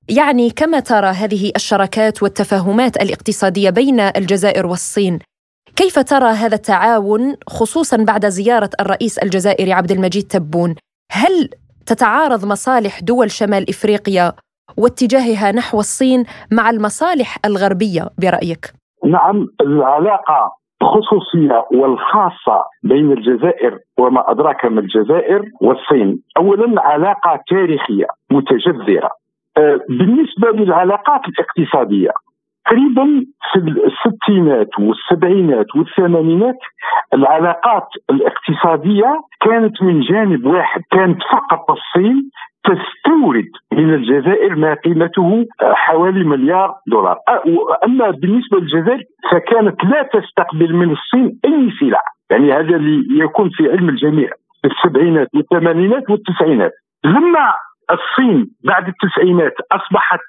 S2: يعني كما ترى هذه الشراكات والتفاهمات الاقتصادية بين الجزائر والصين كيف ترى هذا التعاون خصوصا بعد زيارة الرئيس الجزائري عبد المجيد تبون؟ هل تتعارض مصالح دول شمال إفريقيا واتجاهها نحو الصين مع المصالح الغربية برأيك؟
S8: نعم العلاقة الخصوصية والخاصة بين الجزائر وما أدراك ما الجزائر والصين، اولا علاقة تاريخية متجذرة. أه، بالنسبة للعلاقات الاقتصادية تقريبا في الستينات والسبعينات والثمانينات العلاقات الاقتصادية كانت من جانب واحد كانت فقط الصين تستورد من الجزائر ما قيمته حوالي مليار دولار. أما بالنسبة للجزائر فكانت لا تستقبل من الصين أي سلع. يعني هذا اللي يكون في علم الجميع. في السبعينات والثمانينات والتسعينات. لما الصين بعد التسعينات أصبحت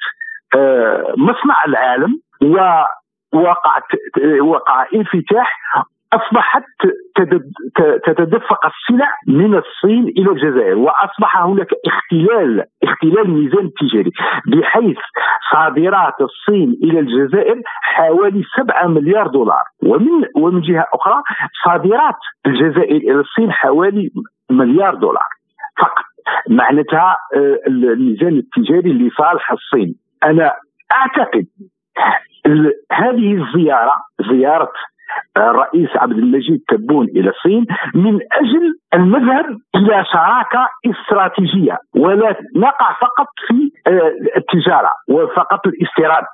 S8: آه، مصنع العالم ووقع وقع انفتاح أصبحت تتدفق السلع من الصين إلى الجزائر وأصبح هناك اختلال اختلال الميزان التجاري بحيث صادرات الصين إلى الجزائر حوالي 7 مليار دولار. ومن ومن جهة أخرى صادرات الجزائر إلى الصين حوالي مليار دولار. فقط معناتها آه، الميزان التجاري لصالح الصين. أنا أعتقد هذه الزيارة زيارة الرئيس عبد المجيد تبون إلى الصين من أجل المذهب إلى شراكة استراتيجية ولا نقع فقط في آه، التجارة وفقط الاستيراد.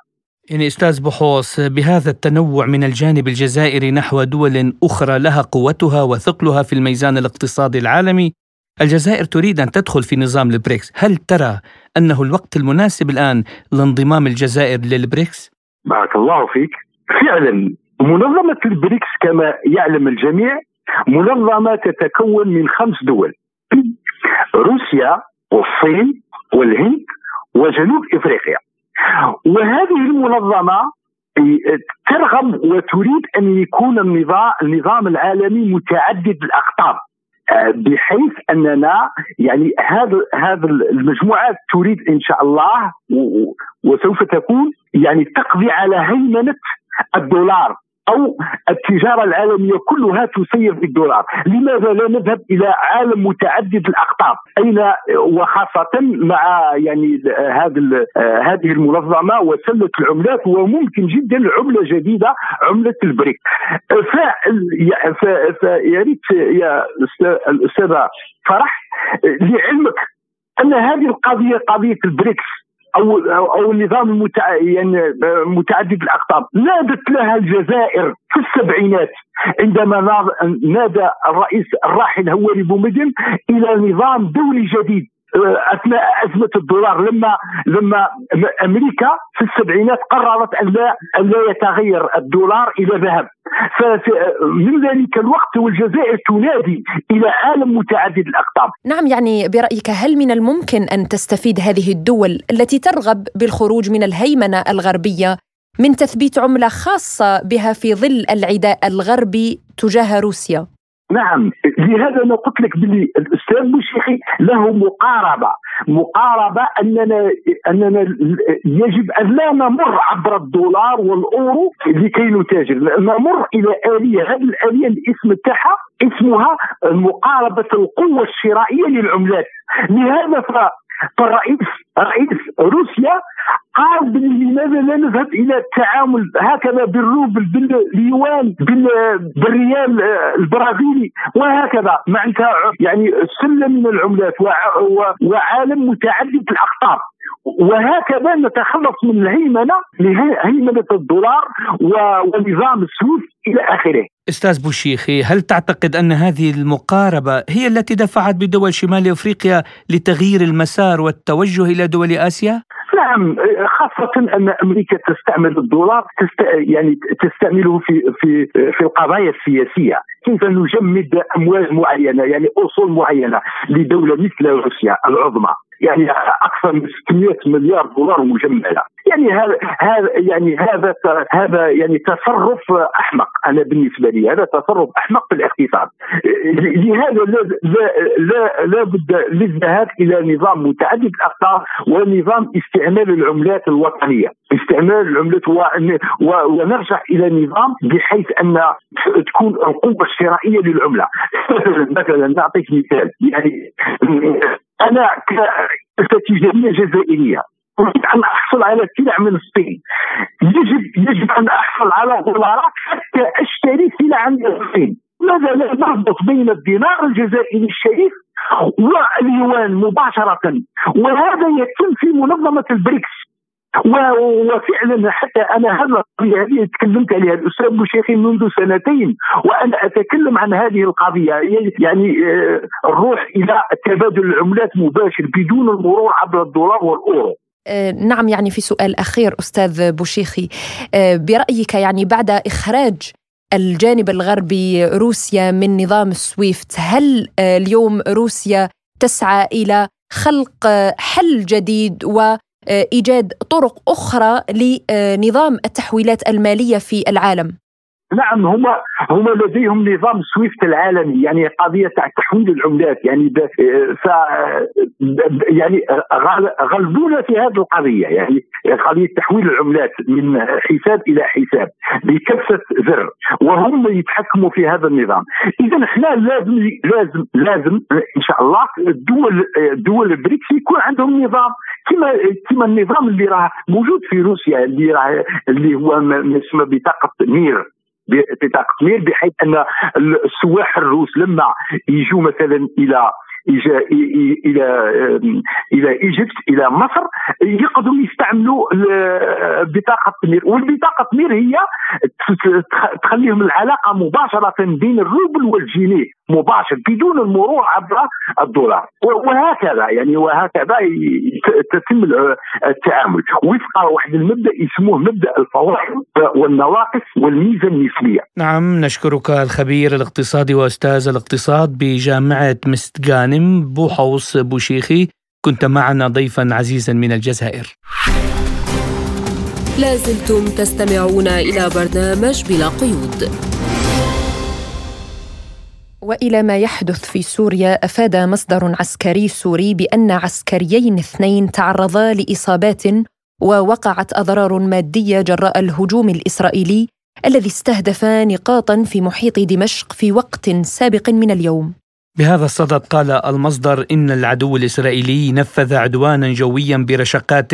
S1: يعني أستاذ بحوص بهذا التنوع من الجانب الجزائري نحو دول أخرى لها قوتها وثقلها في الميزان الاقتصادي العالمي الجزائر تريد أن تدخل في نظام البريكس، هل ترى أنه الوقت المناسب الآن لانضمام الجزائر للبريكس؟
S8: بارك الله فيك. فعلا منظمة البريكس كما يعلم الجميع منظمة تتكون من خمس دول. روسيا والصين والهند وجنوب إفريقيا. وهذه المنظمة ترغب وتريد أن يكون النظام النظام العالمي متعدد الأقطاب بحيث أننا يعني هذا هذا المجموعات تريد إن شاء الله وسوف تكون يعني تقضي على هيمنة الدولار. أو التجارة العالمية كلها تسير بالدولار، لماذا لا نذهب إلى عالم متعدد الأقطاب؟ أين وخاصة مع يعني هذه هذه المنظمة وسلة العملات وممكن جدا عملة جديدة عملة البريك. فيا ريت يا الأستاذة فرح لعلمك أن هذه القضية قضية البريكس أو أو النظام المتع... يعني متعدد الأقطاب. نادت لها الجزائر في السبعينات عندما نادى الرئيس الراحل هواري بومدين إلى نظام دولي جديد. أثناء أزمة الدولار لما لما أمريكا في السبعينات قررت أن لا أن لا يتغير الدولار إلى ذهب. فمن ذلك الوقت والجزائر تنادي إلى عالم متعدد الأقطاب.
S2: نعم يعني برأيك هل من الممكن أن تستفيد هذه الدول التي ترغب بالخروج من الهيمنة الغربية من تثبيت عملة خاصة بها في ظل العداء الغربي تجاه روسيا؟
S8: نعم لهذا أنا قلت لك باللي الأستاذ بوشيخي له مقاربة. مقاربة أننا أننا يجب أن لا نمر عبر الدولار والأورو لكي نتاجر نمر إلى آلية. هذه الآلية الاسم تاعها اسمها مقاربة القوة الشرائية للعملات. لهذا فالرئيس رئيس روسيا قال لماذا لا نذهب إلى التعامل هكذا بالروبل باليوان بالريال البرازيلي وهكذا. معناتها يعني سلة من العملات وعالم متعدد الاقطاب وهكذا نتخلص من الهيمنة هيمنه الدولار ونظام السويس إلى آخره.
S1: أستاذ بوشيخي، هل تعتقد أن هذه المقاربة هي التي دفعت بدول شمال أفريقيا لتغيير المسار والتوجه إلى دول آسيا؟
S8: نعم خاصة أن أمريكا تستعمل الدولار تست... يعني تستعمله في في في القضايا السياسية كيف نجمد أموال معينة يعني أصول معينة لدولة مثل روسيا العظمى يعني أكثر من 600 مليار دولار مجملة. يعني هذا هذا يعني هذا هذا يعني تصرف أحمق. أنا بالنسبة لي هذا تصرف أحمق في الاقتصاد. لهذا لا لا لا, بد للذهاب إلى نظام متعدد الأقطار ونظام استعمال العملات الوطنية. استعمال العملات ونرجع إلى نظام بحيث أن تكون القوة الشرائية للعملة. مثلا نعطيك مثال. يعني أنا كتجاريه جزائرية. أريد أن أحصل على سلع من الصين. يجب يجب أن أحصل على دولارات حتى أشتري سلعا من الصين. ماذا لا نربط بين الدينار الجزائري الشريف واليوان مباشرة؟ وهذا يتم في منظمة البريكس. وفعلا حتى أنا هذا هذه تكلمت عليها الأستاذ بوشيخي منذ سنتين وأنا أتكلم عن هذه القضية. يعني آه، الروح إلى تبادل العملات مباشر بدون المرور عبر الدولار
S2: والأورو. نعم يعني في سؤال أخير أستاذ بوشيخي آه، برأيك يعني بعد إخراج الجانب الغربي روسيا من نظام سويفت هل اليوم روسيا تسعى إلى خلق حل جديد و آه، إيجاد طرق أخرى لنظام التحويلات المالية في العالم؟
S8: نعم هم هم لديهم نظام سويفت العالمي يعني قضية تاع تحويل العملات يعني ف يعني غلبونا في هذه القضية يعني قضية تحويل العملات من حساب إلى حساب بكبسة زر وهم يتحكموا في هذا النظام. اذا إحنا لازم لازم لازم إن شاء الله الدول دول البريكس يكون عندهم نظام كما كما النظام اللي راه موجود في روسيا اللي راه اللي هو ما يسمى بطاقة مير. بتقدير بحيث أن السواح الروس لما يجوا مثلا إلى إلى إلى إيجيبت إلى مصر يقدروا يستعملوا بطاقة مير والبطاقة مير هي تخليهم العلاقة مباشرة بين الروبل والجنيه مباشر بدون المرور عبر الدولار وهكذا يعني وهكذا تتم التعامل وفق واحد المبدأ يسموه مبدأ الفوائد والنواقص والميزة النسبية.
S1: نعم نشكرك الخبير الاقتصادي وأستاذ الاقتصاد بجامعة مستغانم بوحوص بوشيخي كنت معنا ضيفا عزيزا من الجزائر.
S3: لازلتم تستمعون إلى برنامج بلا قيود
S2: وإلى ما يحدث في سوريا أفاد مصدر عسكري سوري بأن عسكريين اثنين تعرضا لإصابات ووقعت أضرار مادية جراء الهجوم الإسرائيلي الذي استهدف نقاطا في محيط دمشق في وقت سابق من اليوم.
S1: بهذا الصدد قال المصدر إن العدو الإسرائيلي نفذ عدوانا جويا برشقات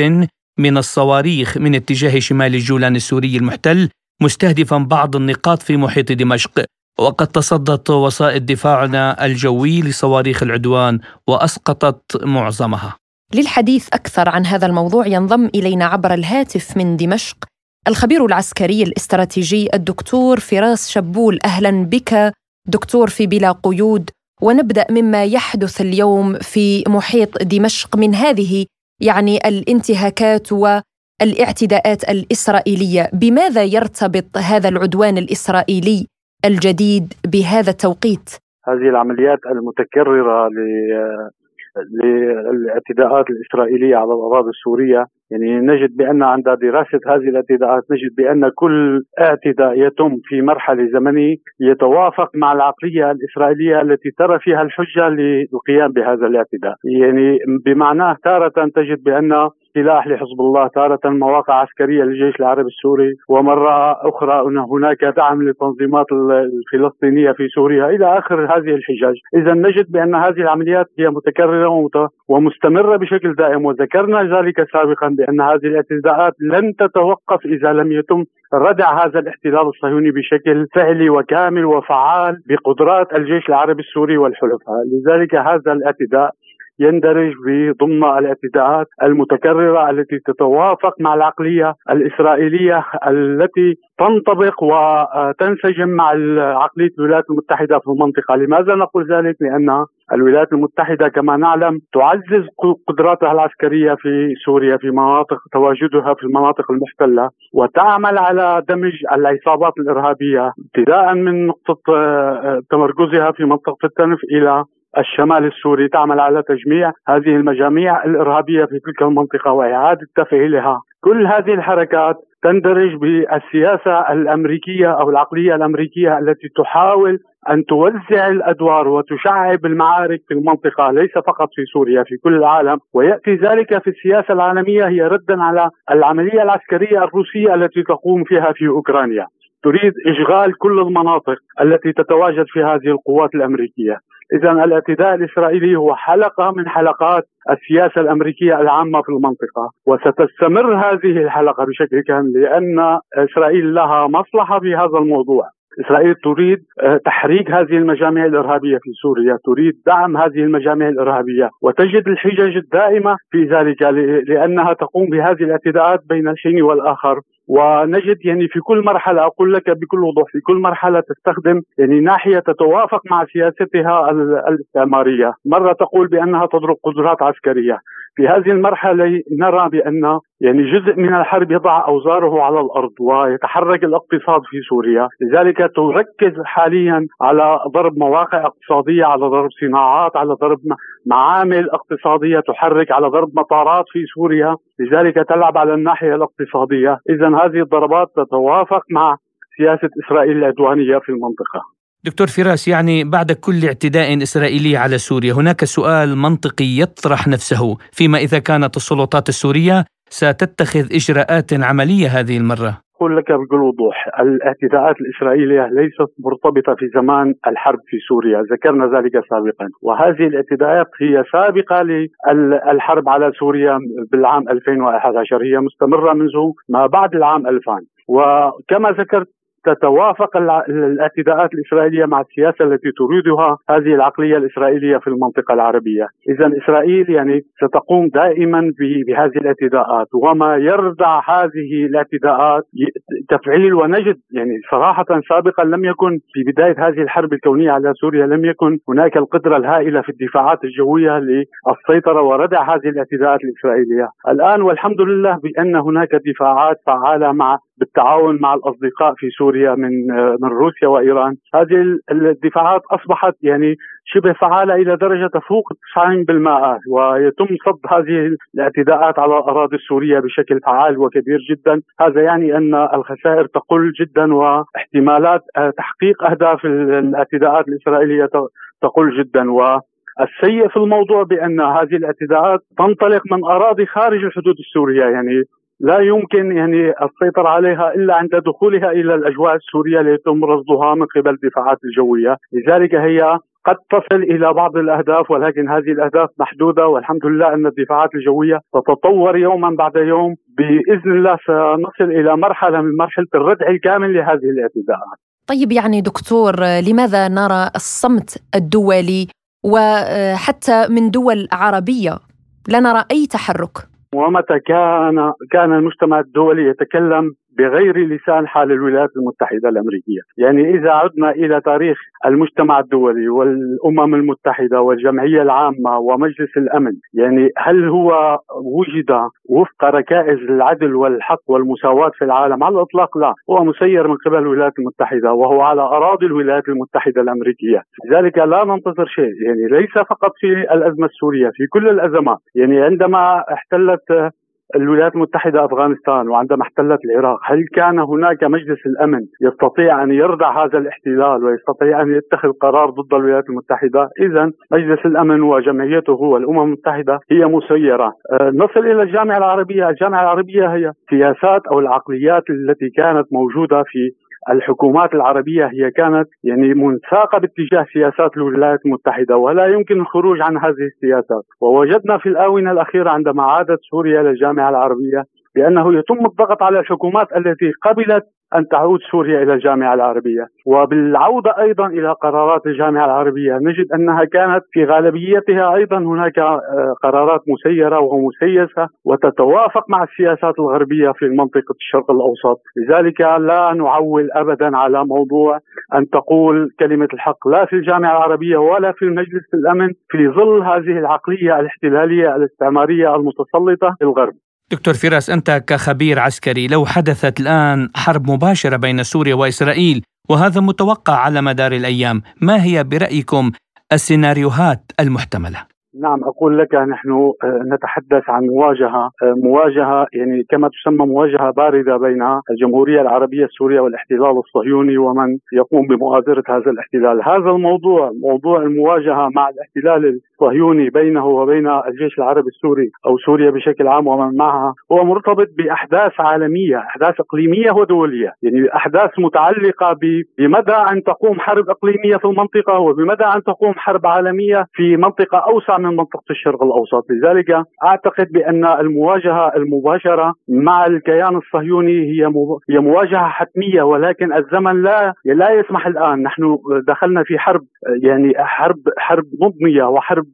S1: من الصواريخ من اتجاه شمال الجولان السوري المحتل مستهدفا بعض النقاط في محيط دمشق. وقد تصدت وسائل دفاعنا الجوي لصواريخ العدوان وأسقطت معظمها.
S2: للحديث أكثر عن هذا الموضوع ينضم إلينا عبر الهاتف من دمشق الخبير العسكري الاستراتيجي الدكتور فراس شبول. أهلا بك دكتور في بلا قيود. ونبدأ مما يحدث اليوم في محيط دمشق من هذه يعني الانتهاكات والاعتداءات الإسرائيلية، بماذا يرتبط هذا العدوان الإسرائيلي؟ الجديد بهذا التوقيت؟
S9: هذه العمليات المتكررة للاعتداءات الإسرائيلية على الأراضي السورية يعني نجد بأن عند دراسة هذه الاعتداءات نجد بأن كل اعتداء يتم في مرحلة زمنية يتوافق مع العقلية الإسرائيلية التي ترى فيها الحجة للقيام بهذا الاعتداء، يعني بمعناه تارة تجد بأن سلاح لحزب الله تارة مواقع عسكرية للجيش العربي السوري ومرة أخرى أن هناك دعم للتنظيمات الفلسطينية في سوريا. إلى آخر هذه الحجاج. إذا نجد بأن هذه العمليات هي متكررة ومستمرة بشكل دائم وذكرنا ذلك سابقا بأن هذه الاعتداءات لن تتوقف إذا لم يتم ردع هذا الاحتلال الصهيوني بشكل فعلي وكامل وفعال بقدرات الجيش العربي السوري والحلفاء. لذلك هذا الاعتداء يندرج ضمن الاعتداءات المتكررة التي تتوافق مع العقلية الإسرائيلية التي تنطبق وتنسجم مع عقلية الولايات المتحدة في المنطقة، لماذا نقول ذلك؟ لأن الولايات المتحدة كما نعلم تعزز قدراتها العسكرية في سوريا في مناطق تواجدها في المناطق المحتلة وتعمل على دمج العصابات الإرهابية ابتداء من نقطة آه، تمركزها في منطقة التنف إلى الشمال السوري تعمل على تجميع هذه المجاميع الإرهابية في تلك المنطقة وإعادة تفعيلها، كل هذه الحركات تندرج بالسياسة الأمريكية أو العقلية الأمريكية التي تحاول أن توزع الأدوار وتشعب المعارك في المنطقة ليس فقط في سوريا في كل العالم. ويأتي ذلك في السياسة العالمية هي ردا على العملية العسكرية الروسية التي تقوم فيها في أوكرانيا. تريد إشغال كل المناطق التي تتواجد في هذه القوات الأمريكية. إذا الاعتداء الإسرائيلي هو حلقة من حلقات السياسة الأمريكية العامة في المنطقة وستستمر هذه الحلقة بشكل كامل لأن إسرائيل لها مصلحة في هذا الموضوع. إسرائيل تريد آه، تحريك هذه المجاميع الإرهابية في سوريا، تريد دعم هذه المجاميع الإرهابية، وتجد الحجج الدائمة في ذلك لأنها تقوم بهذه الاعتداءات بين الحين والآخر. ونجد يعني في كل مرحلة أقول لك بكل وضوح في كل مرحلة تستخدم يعني ناحية تتوافق مع سياستها الاستعمارية مرة تقول بأنها تضرب قدرات عسكرية. في هذه المرحلة نرى بأن يعني جزء من الحرب يضع أوزاره على الأرض ويتحرك الاقتصاد في سوريا. لذلك تركز حاليا على ضرب مواقع اقتصادية على ضرب صناعات على ضرب معامل اقتصادية تحرك على ضرب مطارات في سوريا. لذلك تلعب على الناحية الاقتصادية. إذا هذه الضربات تتوافق مع سياسة إسرائيل العدوانية في المنطقة.
S1: دكتور فراس يعني بعد كل اعتداء إسرائيلي على سوريا هناك سؤال منطقي يطرح نفسه فيما إذا كانت السلطات السورية ستتخذ إجراءات عملية هذه المرة.
S9: أقول لك بكل وضوح الاعتداءات الإسرائيلية ليست مرتبطة في زمان الحرب في سوريا ذكرنا ذلك سابقا. وهذه الاعتداءات هي سابقة للحرب على سوريا بالعام 2011 هي مستمرة منذ ما بعد العام 2000 وكما ذكرت تتوافق الاعتداءات الإسرائيلية مع السياسة التي تريدها هذه العقلية الإسرائيلية في المنطقة العربية، اذا إسرائيل يعني ستقوم دائما بهذه الاعتداءات وما يردع هذه الاعتداءات تفعيل ونجد يعني صراحة سابقا لم يكن في بداية هذه الحرب الكونية على سوريا لم يكن هناك القدرة الهائلة في الدفاعات الجوية للسيطرة وردع هذه الاعتداءات الإسرائيلية، الآن والحمد لله بأن هناك دفاعات فعالة مع بالتعاون مع الأصدقاء في سوريا من من روسيا وإيران. هذه الدفاعات أصبحت يعني شبه فعالة إلى درجة تفوق 90% ويتم صد هذه الاعتداءات على الأراضي السورية بشكل فعال وكبير جدا. هذا يعني أن الخسائر تقل جدا واحتمالات تحقيق أهداف الاعتداءات الإسرائيلية تقل جدا. و السيء في الموضوع بأن هذه الاعتداءات تنطلق من أراضي خارج الحدود السورية يعني لا يمكن يعني السيطرة عليها إلا عند دخولها إلى الأجواء السورية ليتم رصدها من قبل الدفاعات الجوية لذلك هي قد تصل إلى بعض الأهداف ولكن هذه الأهداف محدودة والحمد لله أن الدفاعات الجوية تتطور يوما بعد يوم بإذن الله سنصل إلى مرحلة من مرحلة الردع الكامل لهذه الاعتداءات.
S2: طيب يعني دكتور لماذا نرى الصمت الدولي وحتى من دول عربية لا نرى أي تحرك؟
S9: ومتى كان كان المجتمع الدولي يتكلم بغير لسان حال الولايات المتحدة الأمريكية، يعني إذا عدنا إلى تاريخ المجتمع الدولي والأمم المتحدة والجمعية العامة ومجلس الأمن، يعني هل هو وجد وفق ركائز العدل والحق والمساواة في العالم؟ على الإطلاق لا، هو مسير من قبل الولايات المتحدة وهو على أراضي الولايات المتحدة الأمريكية، لذلك لا ننتظر شيء، يعني ليس فقط في الأزمة السورية، في كل الأزمات، يعني عندما احتلت الولايات المتحدة أفغانستان وعندما احتلت العراق هل كان هناك مجلس الأمن يستطيع أن يردع هذا الاحتلال ويستطيع أن يتخذ قرار ضد الولايات المتحدة؟ إذا مجلس الأمن وجمعيته والأمم المتحدة هي مسيرة. أه نصل إلى الجامعة العربية. الجامعة العربية هي سياسات أو العقليات التي كانت موجودة في الحكومات العربية هي كانت يعني منساقة باتجاه سياسات الولايات المتحدة ولا يمكن الخروج عن هذه السياسات. ووجدنا في الآونة الأخيرة عندما عادت سوريا للجامعة العربية بأنه يتم الضغط على الحكومات التي قبلت أن تعود سوريا إلى الجامعة العربية. وبالعودة أيضا إلى قرارات الجامعة العربية. نجد أنها كانت في غالبيتها أيضا هناك آه، قرارات مسيرة ومسيسة وتتوافق مع السياسات الغربية في منطقة الشرق الأوسط. لذلك لا نعول أبدا على موضوع أن تقول كلمة الحق لا في الجامعة العربية ولا في مجلس الأمن في ظل هذه العقلية الاحتلالية الاستعمارية المتسلطة للغرب.
S1: دكتور فراس أنت كخبير عسكري لو حدثت الآن حرب مباشرة بين سوريا وإسرائيل وهذا متوقع على مدار الأيام ما هي برأيكم السيناريوهات المحتملة؟
S9: نعم أقول لك نحن آه، نتحدث عن مواجهة آه، مواجهة يعني كما تسمى مواجهة باردة بين الجمهورية العربية السورية والاحتلال الصهيوني ومن يقوم بمؤازرة هذا الاحتلال، هذا الموضوع موضوع المواجهة مع الاحتلال الصهيوني بينه وبين الجيش العربي السوري أو سوريا بشكل عام ومن معها هو مرتبط بأحداث عالمية، أحداث إقليمية ودولية، يعني أحداث متعلقة بمدى أن تقوم حرب إقليمية في المنطقة وبمدى أن تقوم حرب عالمية في منطقة أوسع من منطقة الشرق الأوسط، لذلك أعتقد بأن المواجهة المباشرة مع الكيان الصهيوني هي هي مواجهة حتمية ولكن الزمن لا لا يسمح الآن، نحن دخلنا في حرب يعني حرب حرب مضنيه وحرب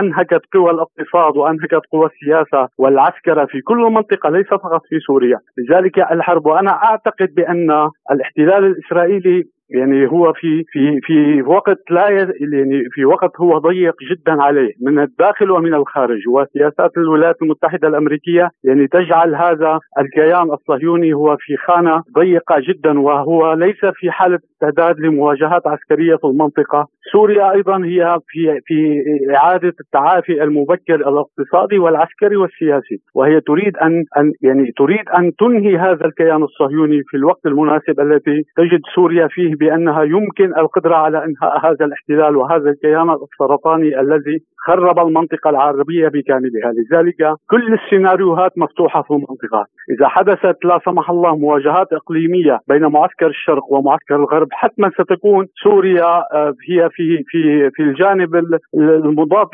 S9: أنهكت قوى الاقتصاد وأنهكت قوى السياسة والعسكره في كل منطقة ليس فقط في سوريا، لذلك الحرب وأنا أعتقد بأن الاحتلال الإسرائيلي يعني هو في في في وقت لا يعني في وقت هو ضيق جدا عليه من الداخل ومن الخارج. وسياسات الولايات المتحدة الأمريكية يعني تجعل هذا الكيان الصهيوني هو في خانة ضيقة جدا وهو ليس في حالة استعداد لمواجهات عسكرية في المنطقة، سوريا أيضا هي في في إعادة التعافي المبكر الاقتصادي والعسكري والسياسي، وهي تريد أن أن يعني تريد أن تنهي هذا الكيان الصهيوني في الوقت المناسب الذي تجد سوريا فيه بأنها يمكن القدرة على إنهاء هذا الاحتلال وهذا الكيان السرطاني الذي خرب المنطقة العربية بكاملها، لذلك كل السيناريوهات مفتوحة في المنطقة، إذا حدثت لا سمح الله مواجهات إقليمية بين معسكر الشرق ومعسكر الغرب حتما ستكون سوريا آه، هي في في في الجانب المضاد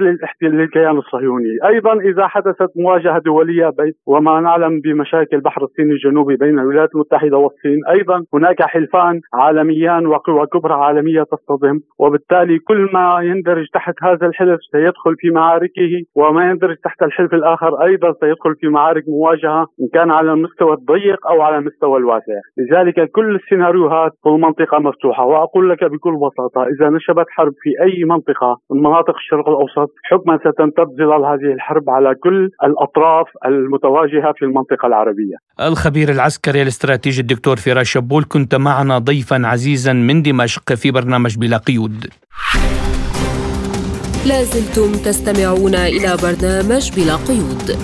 S9: للكيان الصهيوني، أيضا إذا حدثت مواجهة دولية بين وما نعلم بمشاكل بحر الصين الجنوبي بين الولايات المتحدة والصين، أيضا هناك حلفان عالميان وقوى كبرى عالمية تصطدم، وبالتالي كل ما يندرج تحت هذا الحلف سيدخل سيدخل في معاركه وما يندرج تحت الحلف الآخر أيضا سيدخل في معارك مواجهة إن كان على المستوى الضيق أو على المستوى الواسع. لذلك كل السيناريوهات في المنطقة مفتوحة وأقول لك بكل بساطة إذا نشبت حرب في أي منطقة من مناطق الشرق الأوسط حكما ستمتد ظلال هذه الحرب على كل الأطراف المتواجهة في المنطقة العربية.
S1: الخبير العسكري الاستراتيجي الدكتور فراس شبول كنت معنا ضيفا عزيزا من دمشق في برنامج بلا قيود.
S3: لازلتم تستمعون إلى برنامج بلا قيود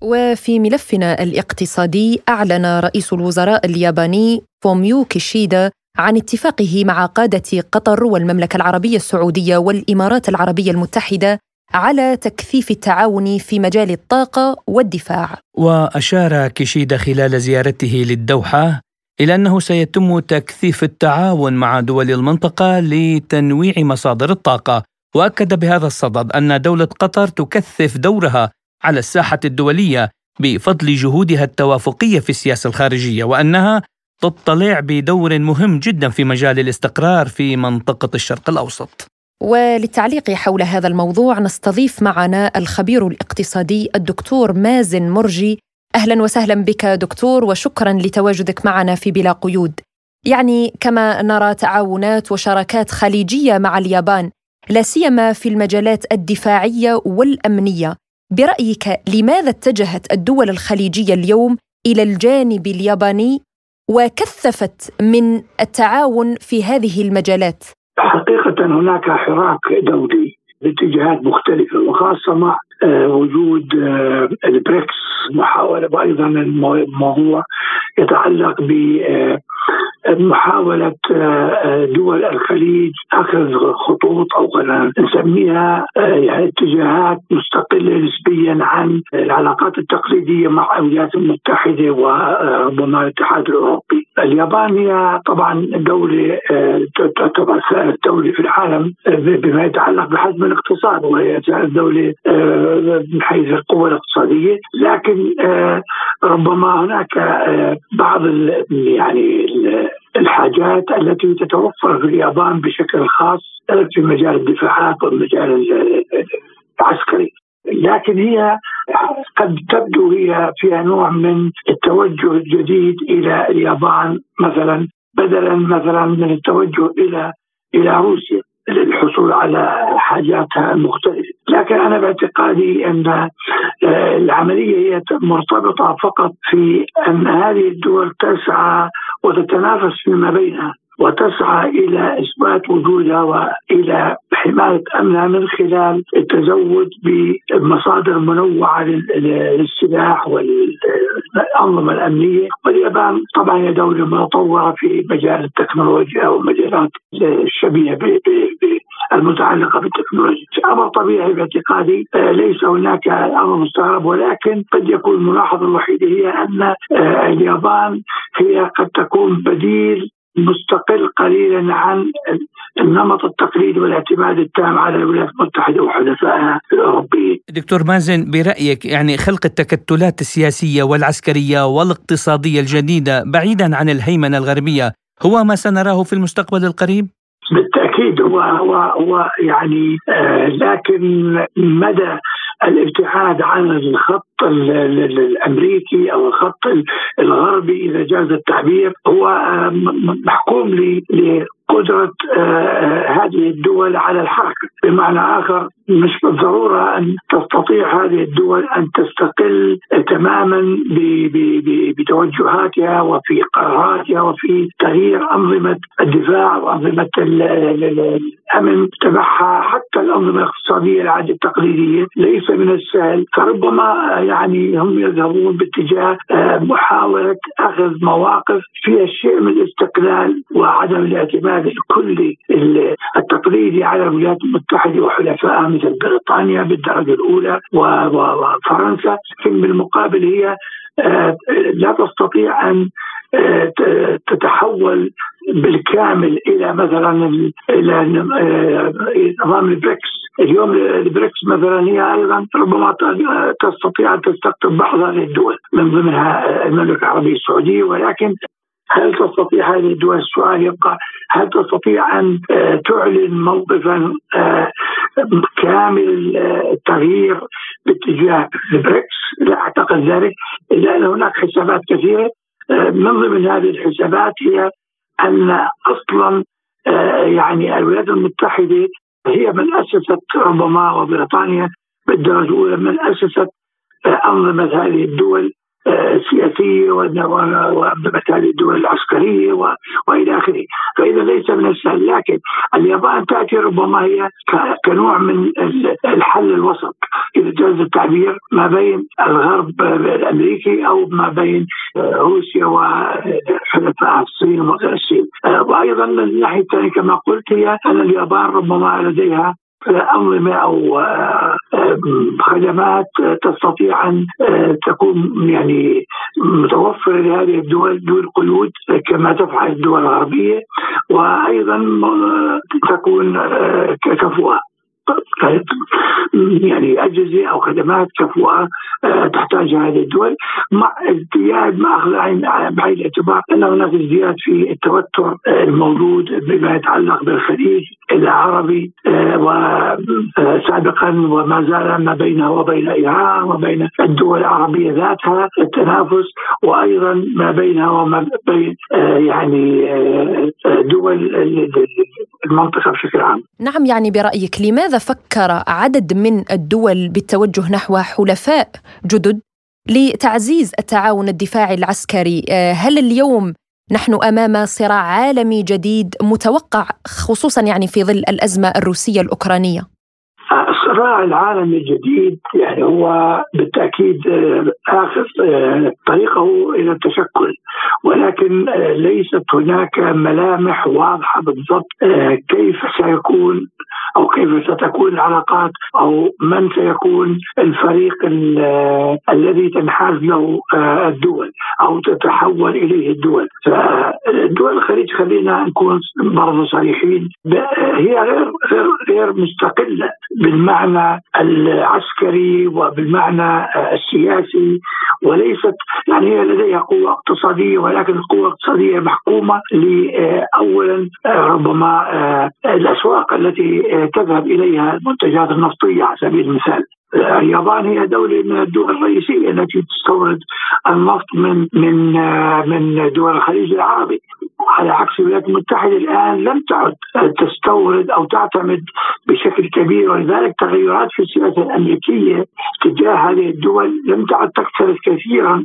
S2: وفي ملفنا الاقتصادي أعلن رئيس الوزراء الياباني فوميو كيشيدا عن اتفاقه مع قادة قطر والمملكة العربية السعودية والإمارات العربية المتحدة على تكثيف التعاون في مجال الطاقة والدفاع.
S1: وأشار كيشيدا خلال زيارته للدوحة إلى أنه سيتم تكثيف التعاون مع دول المنطقة لتنويع مصادر الطاقة، وأكد بهذا الصدد أن دولة قطر تكثف دورها على الساحة الدولية بفضل جهودها التوافقية في السياسة الخارجية وأنها تطلع بدور مهم جدا في مجال الاستقرار في منطقة الشرق الأوسط.
S2: وللتعليق حول هذا الموضوع نستضيف معنا الخبير الاقتصادي الدكتور مازن مرجي أهلا وسهلا بك دكتور وشكرا لتواجدك معنا في بلا قيود. يعني كما نرى تعاونات وشراكات خليجية مع اليابان لا سيما في المجالات الدفاعية والأمنية. برأيك لماذا اتجهت الدول الخليجية اليوم إلى الجانب الياباني وكثفت من التعاون في هذه المجالات؟
S10: حقيقة هناك حراك دولي باتجاهات مختلفة وخاصة مع وجود آه، البريكس محاولة أيضا الموضوع يتعلق ب آه، محاولة دول الخليج أخذ خطوط أو نسميها يعني اتجاهات مستقلة نسبيا عن العلاقات التقليدية مع الولايات المتحدة وربما الاتحاد الأوروبي. اليابان هي طبعا دولة تعتبر ثالث دولة في العالم بما يتعلق بحجم الاقتصاد وهي دولة من حيث القوة الاقتصادية. لكن آه، ربما هناك آه، بعض يعني الحاجات التي تتوفر في اليابان بشكل خاص في مجال الدفاعات والمجال العسكري. لكن هي قد تبدو هي فيها نوع من التوجه الجديد إلى اليابان مثلا بدلا مثلا من التوجه إلى إلى روسيا للحصول على حاجاتها المختلفة. لكن أنا باعتقادي أن آه، العملية هي مرتبطة فقط في أن هذه الدول تسعى وتتنافس فيما بينها. وتسعى إلى إثبات وجودها وإلى حماية أمنها من خلال التزود بمصادر منوعة للسلاح والأنظمة الأمنية. واليابان طبعا هي دولة متطورة في مجال التكنولوجيا والمجالات الشبيهة المتعلقة بالتكنولوجيا. أمر طبيعي باعتقادي آه، ليس هناك أمر مستغرب ولكن قد يكون الملاحظة الوحيدة هي أن آه، اليابان هي قد تكون بديل مستقل قليلا عن النمط التقليدي والاعتماد التام على الولايات المتحدة وحلفائها الأوروبيين.
S1: دكتور مازن برأيك يعني خلق التكتلات السياسية والعسكرية والاقتصادية الجديدة بعيدا عن الهيمنة الغربية هو ما سنراه في المستقبل القريب؟
S10: بالتأكيد هو هو هو يعني آه لكن مدى الابتعاد عن الخط الأمريكي أو الخط الغربي إذا جاز التعبير هو محكوم قدرة آه، آه، هذه الدول على الحركة. بمعنى آخر مش بالضرورة أن تستطيع هذه الدول أن تستقل تماما بتوجهاتها وفي قراراتها وفي تغيير أنظمة الدفاع وأنظمة الأمن تبعها. حتى الأنظمة الاقتصادية العادة التقليدية ليس من السهل. فربما يعني هم يذهبون باتجاه آه، محاولة أخذ مواقف فيها الشيء من الاستقلال وعدم الاعتماد الكلي التقليدي على الولايات المتحدة وحلفائها مثل بريطانيا بالدرجة الأولى وفرنسا في بالمقابل هي آه، لا تستطيع أن آه، تتحول بالكامل إلى مثلا إلى آه، نظام البريكس. اليوم البريكس مثلا هي أيضا ربما تستطيع أن تستقطب بعض هذه الدول من ضمنها المملكة العربية السعودية. ولكن هل تستطيع هذه الدول؟ السؤال يبقى هل تستطيع أن تعلن موقفا كامل التغيير باتجاه البريكس. لا أعتقد ذلك. إلا أن هناك حسابات كثيرة. من ضمن هذه الحسابات هي أن أصلا يعني الولايات المتحدة هي من أسست ربما وبريطانيا بالدرجة الأولى من أسست أنظمة هذه الدول السياسيه هذه الدول العسكرية وإلى آخره، فإذا ليس من السهل لكن اليابان تأتي ربما هي كنوع من الحل الوسط. إذا جاز التعبير ما بين الغرب الأمريكي أو ما بين روسيا وحلفاء الصين والصين، وأيضا من الناحية الثانية كما قلت هي أن اليابان ربما لديها أنظمة أو آه، خدمات تستطيع أن آه، تكون يعني متوفرة لهذه الدول دون قيود كما تفعل الدول الغربية وأيضا آه، تكون كفؤة. يعني أجهزة أو خدمات كفؤة آه، تحتاجها هذه الدول مع ازدياد ما أخذ بعين الاعتبار ان هناك ازدياد في التوتر الموجود بما يتعلق بالخليج العربي آه، وسابقا وما زال ما بينه وبين إيران وبين الدول العربية ذاتها التنافس وأيضا ما بينها وما بين آه، يعني دول المنطقة بشكل عام.
S2: نعم يعني برأيك لماذا فكر عدد من الدول بالتوجه نحو حلفاء جدد لتعزيز التعاون الدفاعي العسكري؟ آه، هل اليوم نحن أمام صراع عالمي جديد متوقع خصوصا يعني في ظل الأزمة الروسية الأوكرانية؟
S10: الصراع العالمي الجديد يعني هو بالتأكيد آه، آخذ آه، طريقه إلى التشكل. ولكن آه، ليست هناك ملامح واضحة بالضبط كيف سيكون أو كيف ستكون العلاقات أو من سيكون الفريق الذي تنحاز له الدول أو تتحول إليه الدول. فدول الخليج خلينا نكون برضه صريحين هي غير غير غير مستقلة بالمعنى العسكري وبالمعنى السياسي وليست يعني هي لديها قوة اقتصادية ولكن القوة الاقتصادية محكومة لأولا ربما الأسواق التي تذهب إليها المنتجات النفطية على سبيل المثال. اليابان هي دولة من الدول الرئيسية التي تستورد النفط من من من دول الخليج العربي. على عكس الولايات المتحدة الآن لم تعد تستورد أو تعتمد بشكل كبير ولذلك تغيرات في السياسة الأمريكية تجاه هذه الدول لم تعد تكترث كثيرا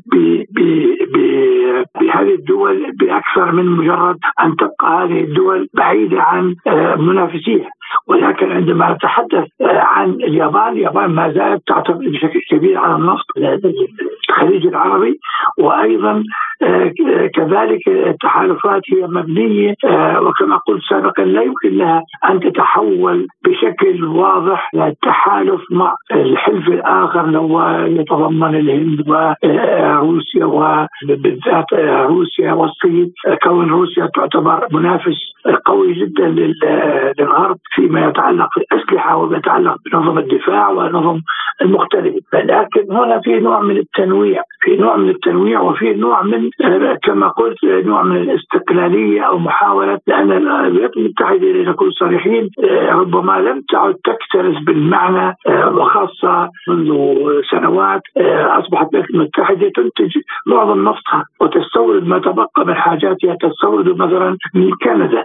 S10: بهذه الدول بأكثر من مجرد أن تبقى هذه الدول بعيدة عن منافسيها. ولكن عندما نتحدث عن اليابان اليابان ما زالت تعتمد بشكل كبير على النفط الخليج العربي وأيضا كذلك التحالفات هي مبنية آه، وكما قلت سابقا لا يمكن لها أن تتحول بشكل واضح للتحالف مع الحلف الآخر لو يتضمن الهند وروسيا وبالذات روسيا والصين. كون روسيا تعتبر منافس قوي جدا للغرب فيما يتعلق بالأسلحة وما يتعلق بنظم الدفاع ونظم المختلفه، لكن هنا في نوع من التنويع، في نوع من التنويع وفي نوع من كما قلت نوع من الاستقلالية أو محاولة لأن الولايات المتحدة لنكون صريحين ربما لم تعد تكترث بالمعنى وخاصة منذ سنوات أصبحت الولايات المتحدة تنتج معظم نفطها وتستورد ما تبقى من حاجاتها تستورد مثلا من كندا.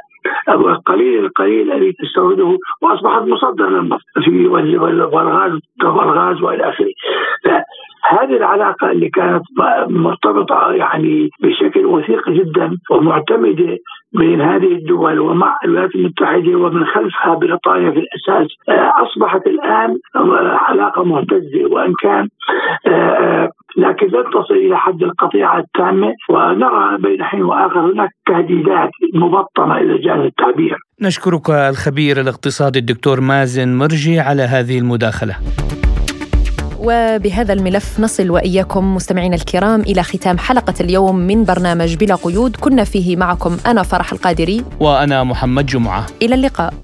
S10: القليل القليل الذي تستورده وأصبحت مصدر للنفط في والغاز والغاز وإلى آخره. هذه العلاقة اللي كانت مرتبطة يعني بشكل وثيق جدا ومعتمدة بين هذه الدول ومع الولايات المتحدة ومن خلفها بريطانيا في الأساس أصبحت الآن علاقة مهتزة. وإن كان لكن لن تصل إلى حد القطيعة التامة. ونرى بين حين وآخر هناك تهديدات مبطنة إذا جاز التعبير.
S1: نشكرك الخبير الاقتصادي الدكتور مازن مرجي على هذه المداخلة.
S2: وبهذا الملف نصل وإياكم مستمعينا الكرام إلى ختام حلقة اليوم من برنامج بلا قيود. كنا فيه معكم أنا فرح القادري
S1: وأنا محمد جمعة.
S2: إلى اللقاء.